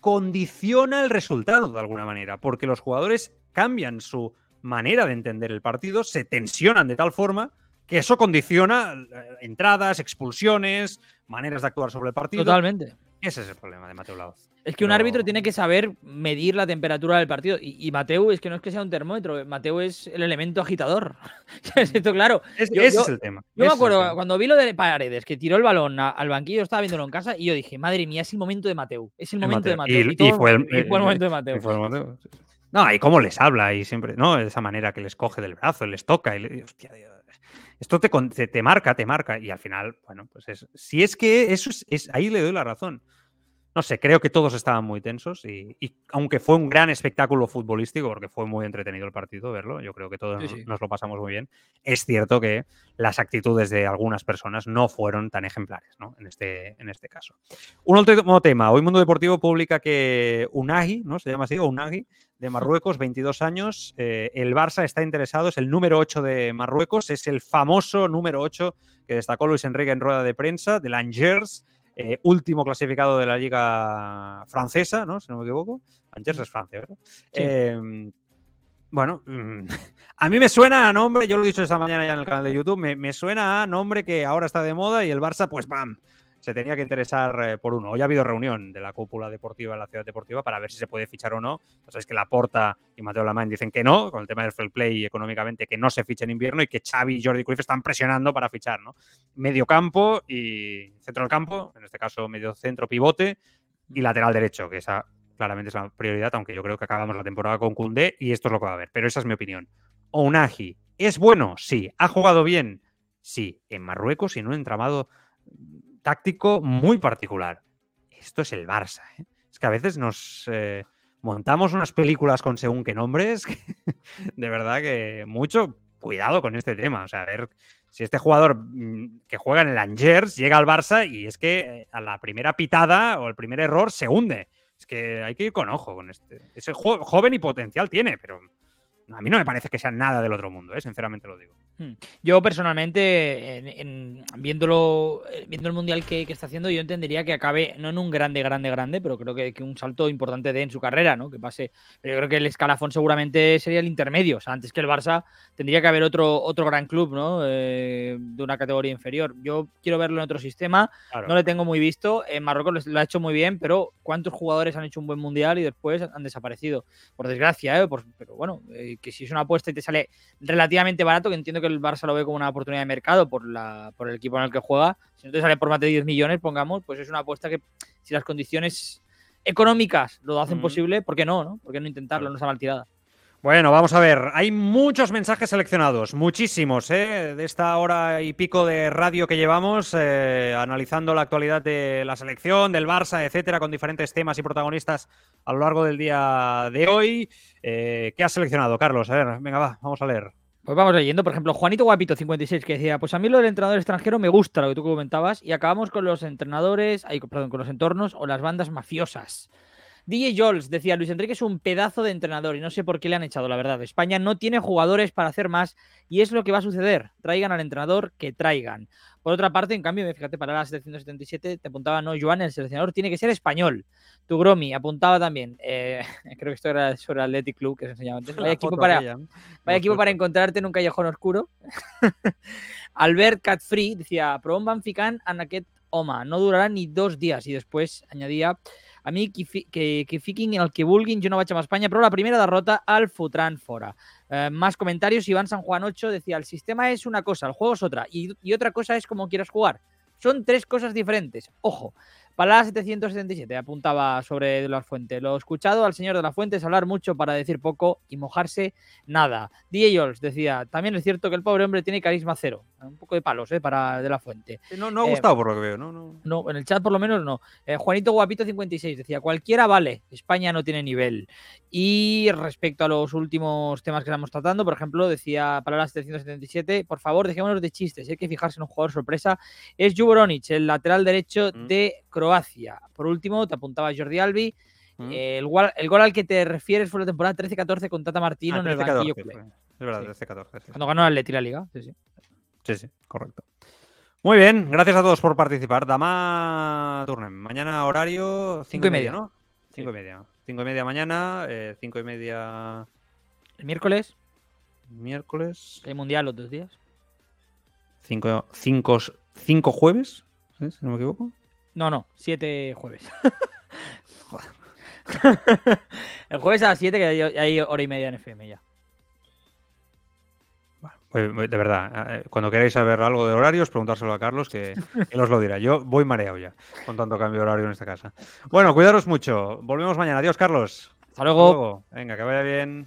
condiciona el resultado de alguna manera, porque los jugadores cambian su manera de entender el partido, se tensionan de tal forma que eso condiciona entradas, expulsiones, maneras de actuar sobre el partido. Totalmente. Ese es el problema de Mateo Laoz. Es que un árbitro tiene que saber medir la temperatura del partido. Y, y Mateu es que no es que sea un termómetro, Mateu es el elemento agitador. Esto, claro. Es- Yo- ese yo- es el tema. Yo me ese acuerdo cuando vi lo de Paredes, que tiró el balón a- al banquillo, estaba viéndolo en casa y yo dije, madre mía, es el momento de Mateu. Es el momento de Mateo. Mateu. Y- todo- y fue el- y fue el eh, momento de Mateu. Y fue el Mateo, sí, sí. No, y cómo les habla y siempre, ¿no? De esa manera que les coge del brazo, les toca y le- hostia, Dios. Esto te, te, marca, te marca y al final, bueno, pues es, si es que eso es, es- ahí le doy la razón. No sé, creo que todos estaban muy tensos y, y aunque fue un gran espectáculo futbolístico, porque fue muy entretenido el partido verlo, yo creo que todos Sí, nos- sí. nos lo pasamos muy bien, es cierto que las actitudes de algunas personas no fueron tan ejemplares, ¿no? En este, en este caso. Un último tema. Hoy Mundo Deportivo publica que Unagi, ¿no? Se llama así, o Unagi, de Marruecos, 22 años. eh, el Barça está interesado, es el número 8 de Marruecos, es el famoso número 8 que destacó Luis Enrique en rueda de prensa, del Angers, eh, último clasificado de la liga francesa, ¿no? Si no me equivoco. Angers es Francia, ¿verdad? Sí. Eh, bueno, mm, a mí me suena a nombre, yo lo he dicho esta mañana ya en el canal de YouTube, me, me suena a nombre que ahora está de moda y el Barça, pues ¡pam! Se tenía que interesar eh, por uno. Hoy ha habido reunión de la cúpula deportiva de la ciudad deportiva para ver si se puede fichar o no. Ya sabéis que Laporta y Mateo Lamán dicen que no, con el tema del fair play económicamente que no se fiche en invierno y que Xavi y Jordi Cruyff están presionando para fichar, ¿no? Medio campo y centro del campo, en este caso medio centro pivote y lateral derecho, que esa claramente es la prioridad, aunque yo creo que acabamos la temporada con Koundé y esto es lo que va a haber. Pero esa es mi opinión. Ounagi, ¿es bueno? Sí. ¿Ha jugado bien? Sí. En Marruecos y en un entramado táctico muy particular. Esto es el Barça. ¿eh? Es que a veces nos eh, montamos unas películas con según qué nombres. de verdad que mucho cuidado con este tema. O sea, a ver si este jugador mm, que juega en el Angers llega al Barça y es que eh, a la primera pitada o el primer error se hunde. Es que hay que ir con ojo con este. Ese jo- joven y potencial tiene, pero a mí no me parece que sea nada del otro mundo, ¿eh? sinceramente lo digo. Yo personalmente, en, en- viéndolo, eh, viendo el mundial que, que está haciendo, yo entendería que acabe no en un grande, grande, grande, pero creo que, que un salto importante de en su carrera, ¿no? Que pase. Pero yo creo que el escalafón seguramente sería el intermedio. O sea, antes que el Barça tendría que haber otro, otro gran club, ¿no? Eh, de una categoría inferior. Yo quiero verlo en otro sistema. Claro. No le tengo muy visto. En Marruecos lo- lo ha hecho muy bien, pero ¿cuántos jugadores han hecho un buen mundial y después han desaparecido? Por desgracia, ¿eh? Por- pero bueno, eh, que si es una apuesta y te sale relativamente barato, que entiendo que el Barça lo ve como una oportunidad de mercado por, la, por el equipo en el que juega, si no te sale por más de 10 millones, pongamos, pues es una apuesta que si las condiciones económicas lo hacen Ujú. posible, ¿por qué no? no? ¿Por qué no intentarlo? No está mal tirada. Bueno, vamos a ver. Hay muchos mensajes seleccionados, muchísimos, ¿eh? de esta hora y pico de radio que llevamos, eh, analizando la actualidad de la selección, del Barça, etcétera, con diferentes temas y protagonistas a lo largo del día de hoy. Eh, ¿Qué has seleccionado, Carlos? A ver, venga, va, vamos a leer. Pues vamos leyendo, por ejemplo, Juanito Guapito 56 que decía, pues a mí lo del entrenador extranjero me gusta lo que tú comentabas y acabamos con los entrenadores, ay, perdón, con los entornos o las bandas mafiosas. DJ Jols decía, Luis Enrique es un pedazo de entrenador y no sé por qué le han echado, la verdad. España no tiene jugadores para hacer más y es lo que va a suceder. Traigan al entrenador que traigan. Por otra parte, en cambio, fíjate, para la 777 te apuntaba, no, Joan, el seleccionador tiene que ser español. Tu Gromi apuntaba también, eh, creo que esto era sobre Athletic Club que se enseñaba antes. Vaya equipo para, Vaya equipo para encontrarte en un callejón oscuro. Albert Catfree decía, van ficant en aquest home? No durarà ni dos dies. I després añadia, a mi que, que, que fiquin el que vulguin, jo no vaig amb Espanya, però la primera derrota al fotran fora. Eh, más comentarios, Iván San Juan 8 decía, el sistema es una cosa, el juego es otra, y, y otra cosa es cómo quieras jugar. Son tres cosas diferentes. Ojo, Palada 777 apuntaba sobre De La Fuente. Lo escuchado al señor De La Fuente es hablar mucho para decir poco y mojarse nada. DJ Ols decía, también es cierto que el pobre hombre tiene carisma cero. Un poco de palos, ¿eh? Para De La Fuente. No, no ha Eh, gustado por lo que veo, ¿no? no. No, en el chat por lo menos no. Eh, Juanito Guapito 56 decía, cualquiera vale, España no tiene nivel. Y respecto a los últimos temas que estamos tratando, por ejemplo, decía Palabras 777, por favor, dejémonos de chistes, hay que fijarse en un jugador sorpresa. Es Juboronic, el lateral derecho Mm. de Croacia. Por último, te apuntaba Jordi Albi. Mm. el, gol, el gol al que te refieres fue la temporada 13-14 con Tata Martino Ah, en el 13-14 banquillo. Es verdad, Sí. 13-14. sí. Cuando ganó el Atleti la Liga. Sí, sí. Sí, sí, correcto. Muy bien, gracias a todos por participar. Dama Turnem, mañana horario 5 Cinco y y media, media. ¿no? 5 y media. 5 y media mañana, 5 y media El miércoles, miércoles, que hay mundial los dos días. 5 cinco, cinco jueves, ¿sí? si no me equivoco. No, no, 7 jueves. Joder. el jueves a las 7 que hay hora y media en FM ya. De verdad, eh, cuando queráis saber algo de horarios, preguntárselo a Carlos, que él os lo dirá. Yo voy mareado ya con tanto cambio de horario en esta casa. Bueno, cuidaros mucho. Volvemos mañana. Adiós, Carlos. Hasta luego. Venga, que vaya bien.